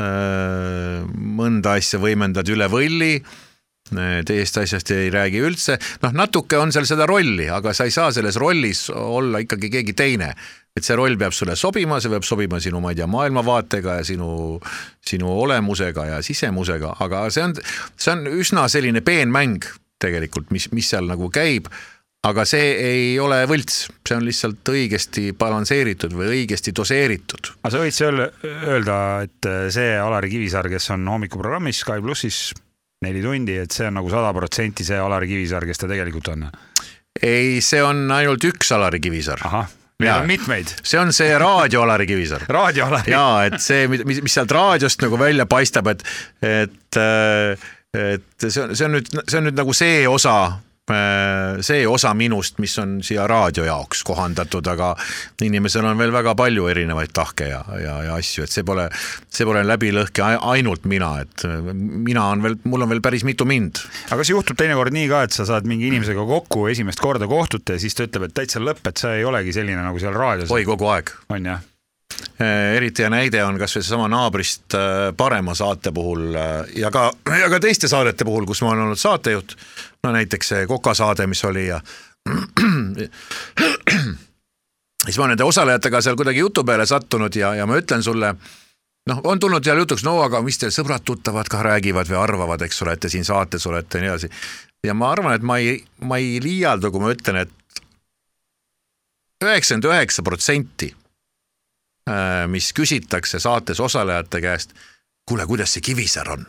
mõnda asja võimendad üle võlli teisest asjast ei räägi üldse, noh, natuke on seal seda rolli, aga sa ei saa selles rollis olla ikkagi keegi teine. et see roll peab sulle sobima, see peab sobima sinu, ma ei tea, maailmavaatega ja sinu, sinu olemusega ja sisemusega, aga see on, see on üsna selline peenmäng tegelikult, mis, mis seal nagu käib aga see ei ole võlts, see on lihtsalt õigesti balansseeritud või õigesti doseeritud. aga sa võid öelda, et see Alari Kivisaar, kes on hommikuprogrammis Sky plussis neli tundi, et see on nagu sada protsenti see Alari Kivisaar, kes ta tegelikult on? ei, see on ainult üks Alari Kivisaar. ahah, Jaa. on mitmeid. see on see raadio Alari Kivisaar. raadio Alari. ja et see, mis, mis sealt raadiost nagu välja paistab, et, et, et see on, see on nüüd, see on nüüd nagu see osa, see osa minust, mis on siia raadio jaoks kohandatud, aga inimesel on veel väga palju erinevaid tahke ja, ja, ja asju, et see pole, see pole läbilõhki ai- ainult mina, et mina on veel, mul on veel päris mitu mind. aga kas juhtub teinekord nii ka, et sa saad mingi inimesega kokku, esimest korda kohtute ja siis ta ütleb, et täitsa lõpp, et sa ei olegi selline nagu seal raadios oi, kogu aeg on jah? Eriti hea näide on kasvõi seesama naabrist äh, parema saate puhul äh, ja ka, ja ka teiste saadete puhul, kus ma olen olnud saatejuht. no näiteks see Koka saade, mis oli ja <clears throat> siis ma nende osalejatega seal kuidagi jutu peale sattunud ja, ja ma ütlen sulle, noh, on tulnud seal jutuks, no aga mis teil sõbrad-tuttavad ka räägivad või arvavad, eks ole, et te siin saates olete ja nii edasi. ja ma arvan, et ma ei, ma ei liialda, kui ma ütlen, et üheksakümmend üheksa protsenti mis küsitakse saates osalejate käest, kuule, kuidas see Kivisäär on?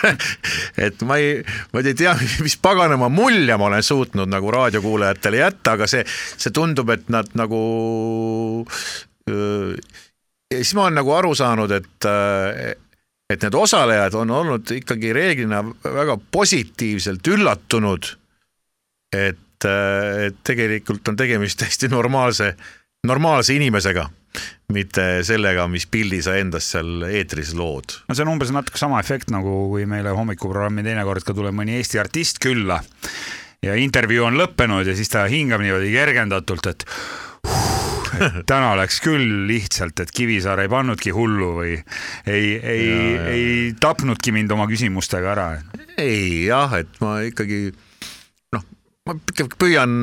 <laughs> et ma ei, ma ei tea, mis paganama mulje ma olen suutnud nagu raadiokuulajatele jätta, aga see, see tundub, et nad nagu. ja siis ma olen nagu aru saanud, et, et need osalejad on olnud ikkagi reeglina väga positiivselt üllatunud. et, et tegelikult on tegemist täiesti normaalse, normaalse inimesega mitte sellega, mis pildi sa endast seal eetris lood. no see on umbes natuke sama efekt nagu kui meile hommikuprogrammi teinekord ka tuleb mõni Eesti artist külla ja intervjuu on lõppenud ja siis ta hingab niimoodi kergendatult, et et <laughs> täna läks küll lihtsalt, et Kivisaar ei pannudki hullu või ei, ei, ei tapnudki mind oma küsimustega ära. ei jah, et ma ikkagi ma ikkagi püüan,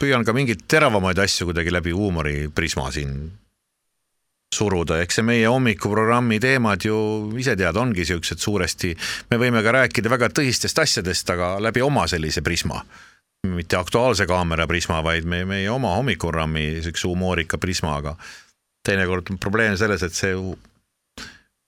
püüan ka mingeid teravamaid asju kuidagi läbi huumoriprisma siin suruda, eks see meie hommikuprogrammi teemad ju ise tead, ongi siuksed suuresti, me võime ka rääkida väga tõsistest asjadest, aga läbi oma sellise prisma. mitte Aktuaalse Kaamera prisma, vaid meie, meie oma hommikuprogrammi siukse humoorika prisma, aga teinekord on probleem selles, et see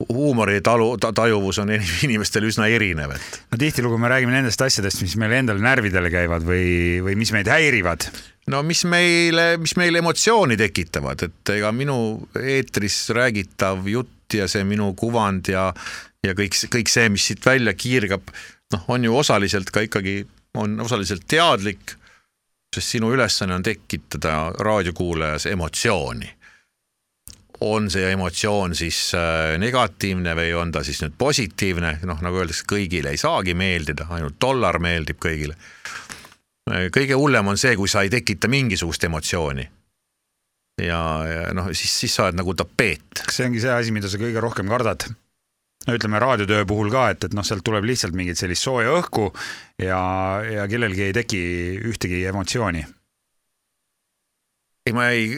hu- huumori talu, tajuvus on <laughs> inimestel üsna erinev, et. no tihtilugu me räägime nendest asjadest, mis meile endale närvidele käivad või, või mis meid häirivad. no mis meile, mis meile emotsiooni tekitavad, et ega minu eetris räägitav jutt ja see minu kuvand ja, ja kõik, kõik see, mis siit välja kiirgab, noh, on ju osaliselt ka ikkagi, on osaliselt teadlik, sest sinu ülesanne on tekitada raadiokuulajas emotsiooni on see emotsioon siis äh, negatiivne või on ta siis nüüd positiivne, noh, nagu öeldakse, kõigile ei saagi meeldida, ainult dollar meeldib kõigile. Äh, kõige hullem on see, kui sa ei tekita mingisugust emotsiooni. ja, ja noh, siis, siis sa oled nagu tapeet. kas see ongi see asi, mida sa kõige rohkem kardad? no ütleme raadiotöö puhul ka, et, et noh, sealt tuleb lihtsalt mingit sellist sooja õhku ja, ja kellelgi ei teki ühtegi emotsiooni. ei, ma ei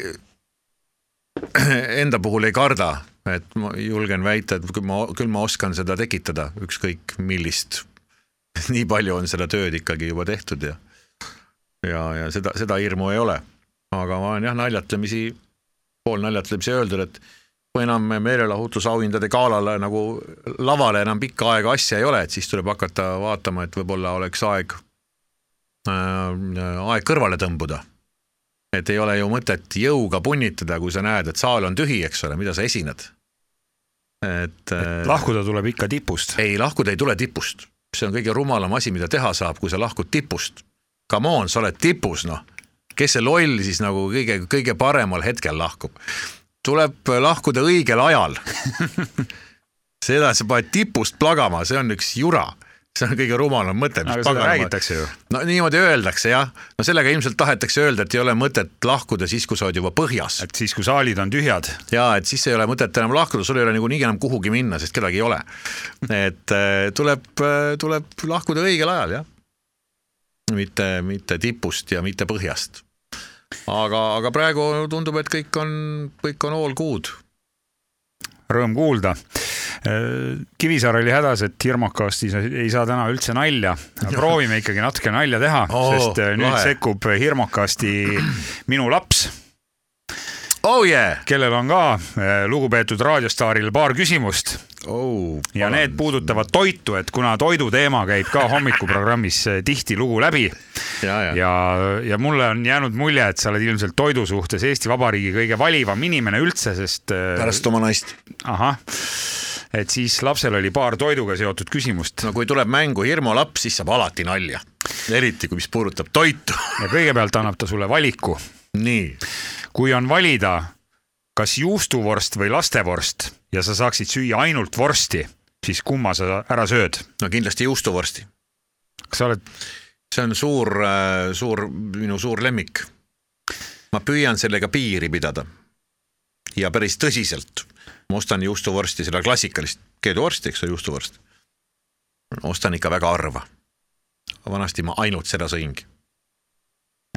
<clears throat> enda puhul ei karda, et ma julgen väita, et küll ma, küll ma oskan seda tekitada, ükskõik millist. <laughs> nii palju on seda tööd ikkagi juba tehtud ja, ja, ja seda, seda hirmu ei ole. aga ma olen jah naljatlemisi, poolnaljatlemisi öeldud, et kui enam meelelahutusauhindade galale nagu lavale enam pikka aega asja ei ole, et siis tuleb hakata vaatama, et võib-olla oleks aeg äh,, aeg kõrvale tõmbuda et ei ole ju mõtet jõuga punnitada, kui sa näed, et saal on tühi, eks ole, mida sa esined. et, et äh, lahkuda tuleb ikka tipust. ei, lahkuda ei tule tipust, see on kõige rumalam asi, mida teha saab, kui sa lahkud tipust. Come on, sa oled tipus, noh. kes see loll siis nagu kõige, kõige paremal hetkel lahkub? tuleb lahkuda õigel ajal <laughs> seda sa paned tipust plagama, see on üks jura see on kõige rumalam mõte. aga seda räägitakse ju. no niimoodi öeldakse jah, no sellega ilmselt tahetakse öelda, et ei ole mõtet lahkuda siis, kui sa oled juba põhjas. et siis, kui saalid on tühjad. ja et siis ei ole mõtet enam lahkuda, sul ei ole niikuinii enam kuhugi minna, sest kedagi ei ole. et äh, tuleb, äh, tuleb lahkuda õigel ajal jah. mitte, mitte tipust ja mitte põhjast. aga, aga praegu tundub, et kõik on, kõik on all good. Rõõm kuulda Kivisaar oli hädas, et Hirmukastis ei saa täna üldse nalja. proovime ikkagi natuke nalja teha oh,, sest nüüd lahe. sekkub Hirmukasti minu laps oh yeah. kellel on ka äh, lugupeetud raadiostaaril paar küsimust oh,. ja need puudutavad toitu, et kuna toidu teema käib ka hommikuprogrammis äh, tihtilugu läbi. ja, ja, ja, ja mulle on jäänud mulje, et sa oled ilmselt toidu suhtes Eesti Vabariigi kõige valivam inimene üldse, sest. pärast oma naist. ahah et siis lapsel oli paar toiduga seotud küsimust. no kui tuleb mängu hirmulaps, siis saab alati nalja, eriti kui, mis puudutab toitu ja kõigepealt annab ta sulle valiku. nii. Kui on valida, kas juustuvorst või lastevorst ja sa saaksid süüa ainult vorsti, siis kumma sa ära sööd? no kindlasti juustuvorsti. kas sa oled? see on suur, äh, suur, minu suur lemmik. ma püüan sellega piiri pidada. ja päris tõsiselt ma ostan juustuvorsti, seda klassikalist keeduvorsti, eks ole, juustuvorst. ostan ikka väga harva. vanasti ma ainult seda sõingi.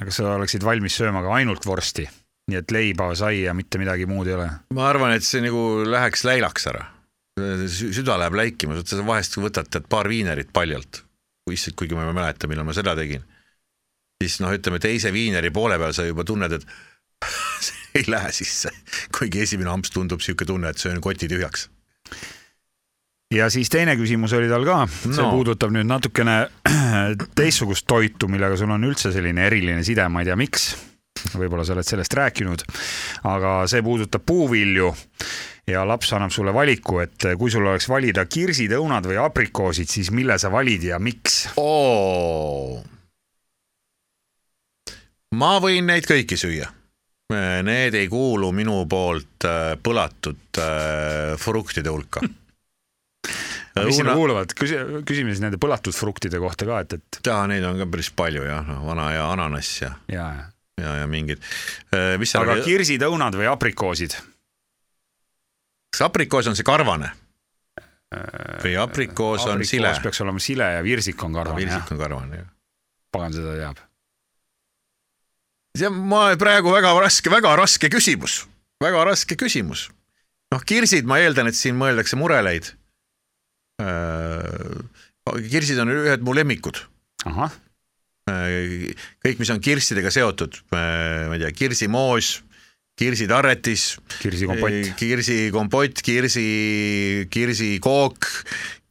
aga sa oleksid valmis sööma ka ainult vorsti, nii et leiba, sai ja mitte midagi muud ei ole? ma arvan, et see nagu läheks läilaks ära. süda läheb läikima, sa vahest võtad tead paar viinerit paljalt, issand, kuigi ma ei mäleta, millal ma seda tegin. siis noh, ütleme teise viineri poole peal sa juba tunned, et <laughs> ei lähe sisse, kuigi esimene amps tundub niisugune tunne, et söön koti tühjaks ja siis teine küsimus oli tal ka, see no. puudutab nüüd natukene <clears throat> teistsugust toitu, millega sul on üldse selline eriline side, ma ei tea, miks. Võib-olla sa oled sellest rääkinud, aga see puudutab puuvilju ja laps annab sulle valiku, et kui sul oleks valida kirsid, õunad või aprikoosid, siis mille sa valid ja miks oh.? ma võin neid kõiki süüa Need ei kuulu minu poolt äh, põlatud äh, fruktide hulka mis sinna kuuluvad, küsi, küsime siis nende põlatud fruktide kohta ka, et, et. jaa, neid on ka päris palju jah, noh, vana hea ananass ja, ja, ja, ja mingid. Äh, aga oli... kirsid, õunad või aprikoosid? kas aprikoos on see karvane? või aprikoos on aprikoos sile? peaks olema sile ja virsik on karvane. virsik on karvane, jah. pagan seda teab see on ma praegu väga raske, väga raske küsimus, väga raske küsimus. noh, kirsid, ma eeldan, et siin mõeldakse mureleid. Äh, kirsid on ühed mu lemmikud. ahah äh, kõik, mis on kirssidega seotud, äh, ma ei tea, kirsimoos, kirsitarretis, kirsikompott, kirsikompott, kirsi, kirsikook,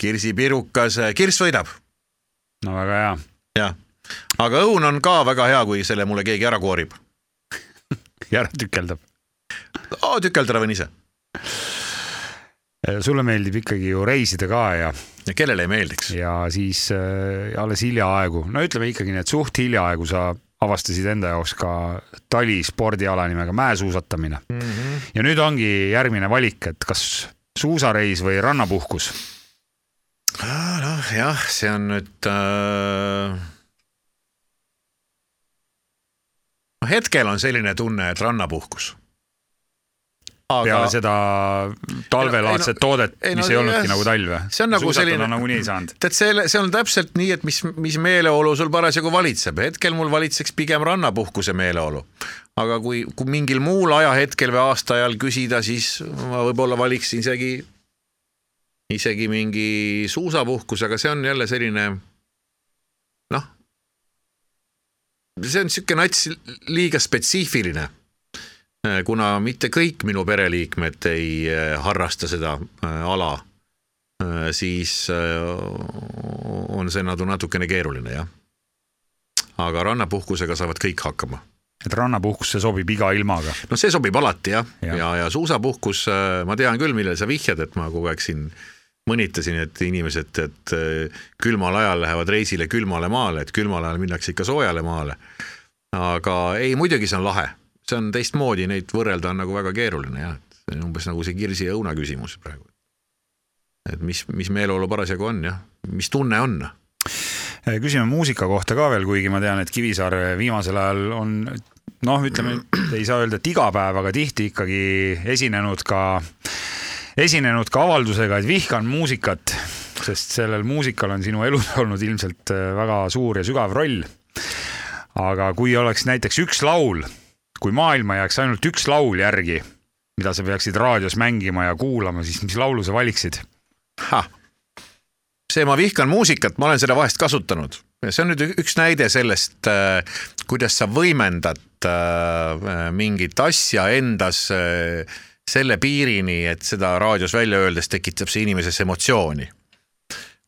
kirsipirukas, kirss võidab, no väga hea. jah. aga õun on ka väga hea, kui selle mulle keegi ära koorib. <laughs> ja ära tükeldab. tükeldada võin ise sulle meeldib ikkagi ju reisida ka ja, ja kellele ei meeldiks. ja siis äh, alles hiljaaegu, no ütleme ikkagi nii, et suht hiljaaegu sa avastasid enda jaoks ka talispordiala nimega mäesuusatamine Mm -hmm. ja nüüd ongi järgmine valik, et kas suusareis või rannapuhkus. noh jah, see on nüüd äh.... hetkel on selline tunne, et rannapuhkus. Peale seda talvelaadset toodet, ei no mis ei olnudki nagu talv või? see on nagu selline- nagunii ei saanud. tead, see, see on täpselt nii, et mis, mis meeleolu sul parasjagu valitseb, hetkel mul valitseks pigem rannapuhkuse meeleolu. aga kui, kui mingil muul ajahetkel või aastaajal küsida, siis ma võib-olla valiksin isegi, isegi mingi suusapuhkuse, aga see on jälle selline noh, see on niisugune nats liiga spetsiifiline kuna mitte kõik minu pereliikmed ei eh, harrasta seda eh, ala, siis eh, on see natu- natukene keeruline jah. aga rannapuhkusega saavad kõik hakkama. et rannapuhkus, see sobib iga ilmaga. no see sobib alati jah, Jah. ja, ja, ja suusapuhkus, ma tean küll, millele sa vihjad, et ma kogu aeg siin mõnitasin, et inimesed, et eh, külmal ajal lähevad reisile külmale maale, et külmal ajal minnakse ikka soojale maale. aga ei, muidugi see on lahe, see on teistmoodi, neid võrrelda on nagu väga keeruline jah, et see on umbes nagu see kirsi ja õuna küsimus praegu. et mis, mis meeleolu parasjagu on jah, mis tunne on küsime muusika kohta ka veel, kuigi ma tean, et Kivisaar viimasel ajal on noh, ütleme, ei saa öelda, et iga päev, aga tihti ikkagi esinenud ka, esinenud ka avaldusega, et vihkan muusikat, sest sellel muusikal on sinu elus <laughs> olnud ilmselt äh, väga suur ja sügav roll. aga kui oleks näiteks üks laul, kui maailma jääks ainult üks laul järgi, mida sa peaksid raadios mängima ja kuulama, siis mis laulu sa valiksid? See Ma vihkan muusikat, ma olen seda vahest kasutanud. see on nüüd üks näide sellest, kuidas sa võimendad äh, mingit asja endas äh, selle piirini, et seda raadios välja öeldes tekitab see inimeses emotsiooni.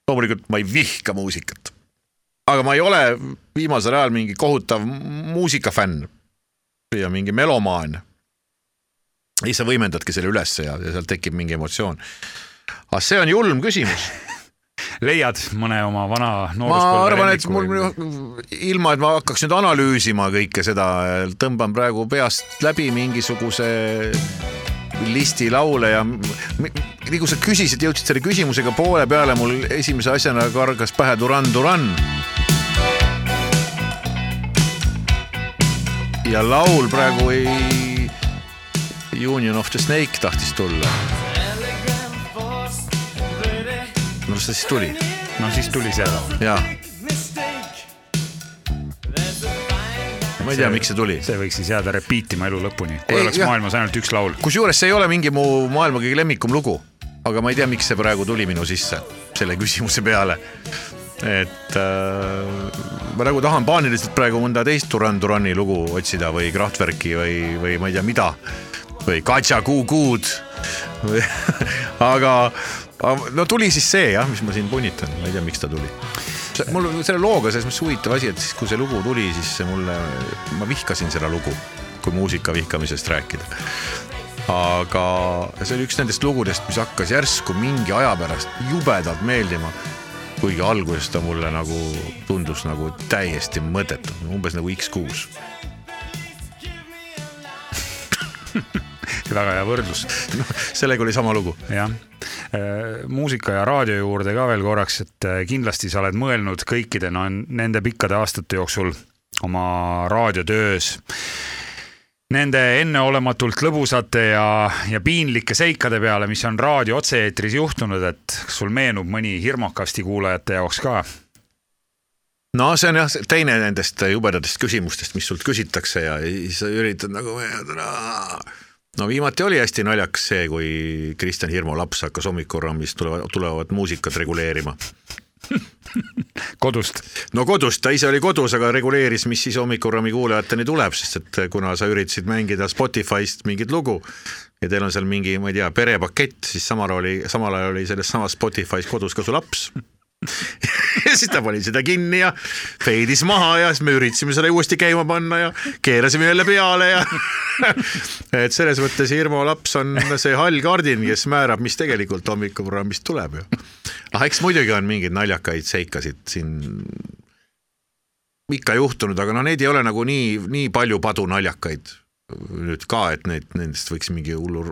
loomulikult ma ei vihka muusikat, aga ma ei ole viimasel ajal mingi kohutav muusikafänn ja mingi melomaan. siis sa võimendadki selle ülesse ja, ja sealt tekib mingi emotsioon. aga see on julm küsimus <laughs> leiad mõne oma vana ma nooruspõlve arvan, et mul ilma, et ma hakkaks nüüd analüüsima kõike seda, tõmban praegu peast läbi mingisuguse listi laule ja nii kui sa küsisid, jõudsid selle küsimusega poole peale, mul esimese asjana kargas pähe Duran Duran. Ja laul praegu ei, Union of the Snake tahtis tulla. no mis ta siis tuli? no siis tuli see laul. jaa. ma ei tea, miks see tuli. see võiks siis jääda repeat ima elu lõpuni, kui Ei, oleks jah. maailmas ainult üks laul. kusjuures see ei ole mingi mu maailma kõige lemmikum lugu, aga ma ei tea, miks see praegu tuli minu sisse selle küsimuse peale. Et äh, ma nagu tahan paaniliselt praegu mõnda teist Duran Durani lugu otsida või Kraftwerki või, või ma ei tea, mida või Katja Kuukuud. <laughs> aga, aga no tuli siis see jah, mis ma siin punnitan, ma ei tea, miks ta tuli. mul selle looga selles mõttes huvitav asi, et siis kui see lugu tuli, siis mulle, ma vihkasin seda lugu, kui muusika vihkamisest rääkida aga see oli üks nendest lugudest, mis hakkas järsku mingi aja pärast jubedalt meeldima. Kuigi alguses ta mulle nagu tundus nagu täiesti mõttetu, umbes nagu X6. <laughs> väga hea võrdlus, noh, sellega oli sama lugu. jah. muusika ja raadio juurde ka veel korraks, et äh, kindlasti sa oled mõelnud kõikide no, nende pikkade aastate jooksul oma raadiotöös nende enneolematult lõbusate ja, ja piinlike seikade peale, mis on raadio otse-eetris juhtunud, et kas sul meenub mõni hirmukasti kuulajate jaoks ka? no see on jah, teine nendest jubedatest küsimustest, mis sult küsitakse ja siis sa üritad nagu no viimati oli hästi naljakas see, kui Kristjan Hirmu laps hakkas hommikuprogrammis tulevat, tulevat muusikat reguleerima. <laughs> kodust. no kodust, ta ise oli kodus, aga reguleeris, mis siis hommikuprogrammi kuulajateni tuleb, sest et kuna sa üritasid mängida Spotify'st mingit lugu ja teil on seal mingi, ma ei tea, perepakett, siis samal oli, samal ajal oli selles samas Spotify's kodus ka su laps ja <laughs> siis ta pani seda kinni ja feidis maha ja siis me üritasime selle uuesti käima panna ja keerasime jälle peale ja <laughs> et selles mõttes Irmo laps on see hall kardin, kes määrab, mis tegelikult hommikuprogrammist tuleb ju. ah, eks muidugi on mingeid naljakaid seikasid siin ikka juhtunud, aga no neid ei ole nagu nii, nii palju padunaljakaid nüüd ka, et neid, nendest võiks mingi hullu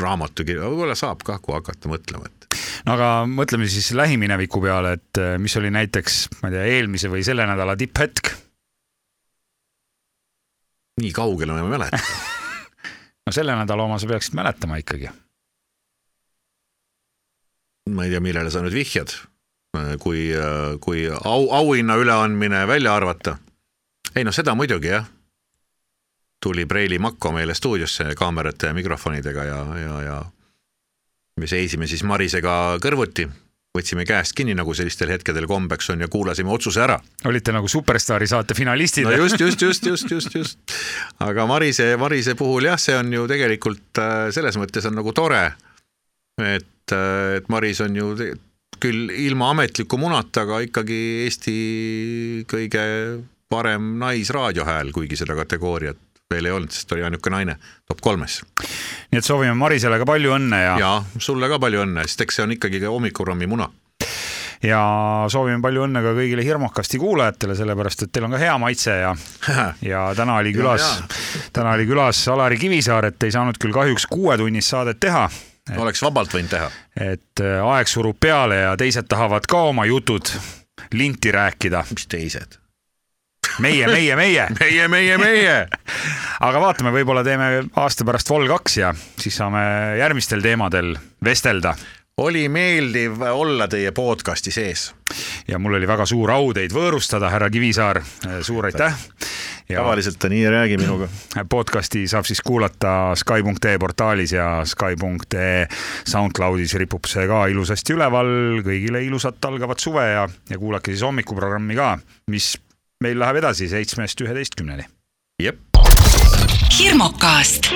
raamatu kirja, võib-olla saab ka, kui hakata mõtlema, et no aga mõtleme siis lähimineviku peale, et äh, mis oli näiteks, ma ei tea, eelmise või selle nädala tipphetk? nii kaugele ma ei mäleta <laughs> <laughs> no selle nädala oma sa peaksid mäletama ikkagi. ma ei tea, millele sa nüüd vihjad, kui, kui au, auhinna üleandmine välja arvata. ei noh, seda muidugi jah. tuli Preili Makko meile stuudiosse kaamerate ja mikrofonidega ja, ja, ja me seisime siis Marisega kõrvuti, võtsime käest kinni, nagu sellistel hetkedel kombeks on ja kuulasime otsuse ära. olite nagu Superstaari saate finalistid. no just, just, just, just, just, just. aga Marise, Marise puhul jah, see on ju tegelikult äh, selles mõttes on nagu tore, et, äh, et Maris on ju küll ilma ametliku munata, aga ikkagi Eesti kõige parem naisraadiohääl, kuigi seda kategooriat veel ei olnud, sest oli ainuke naine top kolmes. nii et soovime Marisele ka palju õnne ja. ja sulle ka palju õnne, sest eks see on ikkagi ka hommikuprogrammi muna ja soovime palju õnne ka kõigile Hirmukasti kuulajatele, sellepärast et teil on ka hea maitse ja <laughs> ja täna oli külas, täna oli külas Alari Kivisaar, et ei saanud küll kahjuks kuuetunnist saadet teha. oleks vabalt võinud teha. et äh, aeg surub peale ja teised tahavad ka oma jutud linti rääkida. mis teised? Meie, meie, meie <laughs> meie, meie, meie <laughs> aga vaatame, võib-olla teeme aasta pärast Vol kaks ja siis saame järgmistel teemadel vestelda oli meeldiv olla teie podcasti sees. ja mul oli väga suur au teid võõrustada, härra Kivisaar, suur aitäh. tavaliselt ta nii ei räägi minuga. <clears throat> podcasti saab siis kuulata Sky.ee portaalis ja Sky.ee SoundCloudis ripub see ka ilusasti üleval. kõigile ilusat algavat suve ja, ja kuulake siis hommikuprogrammi ka, mis meil läheb edasi seitsmest üheteistkümneni. jep. hirmukast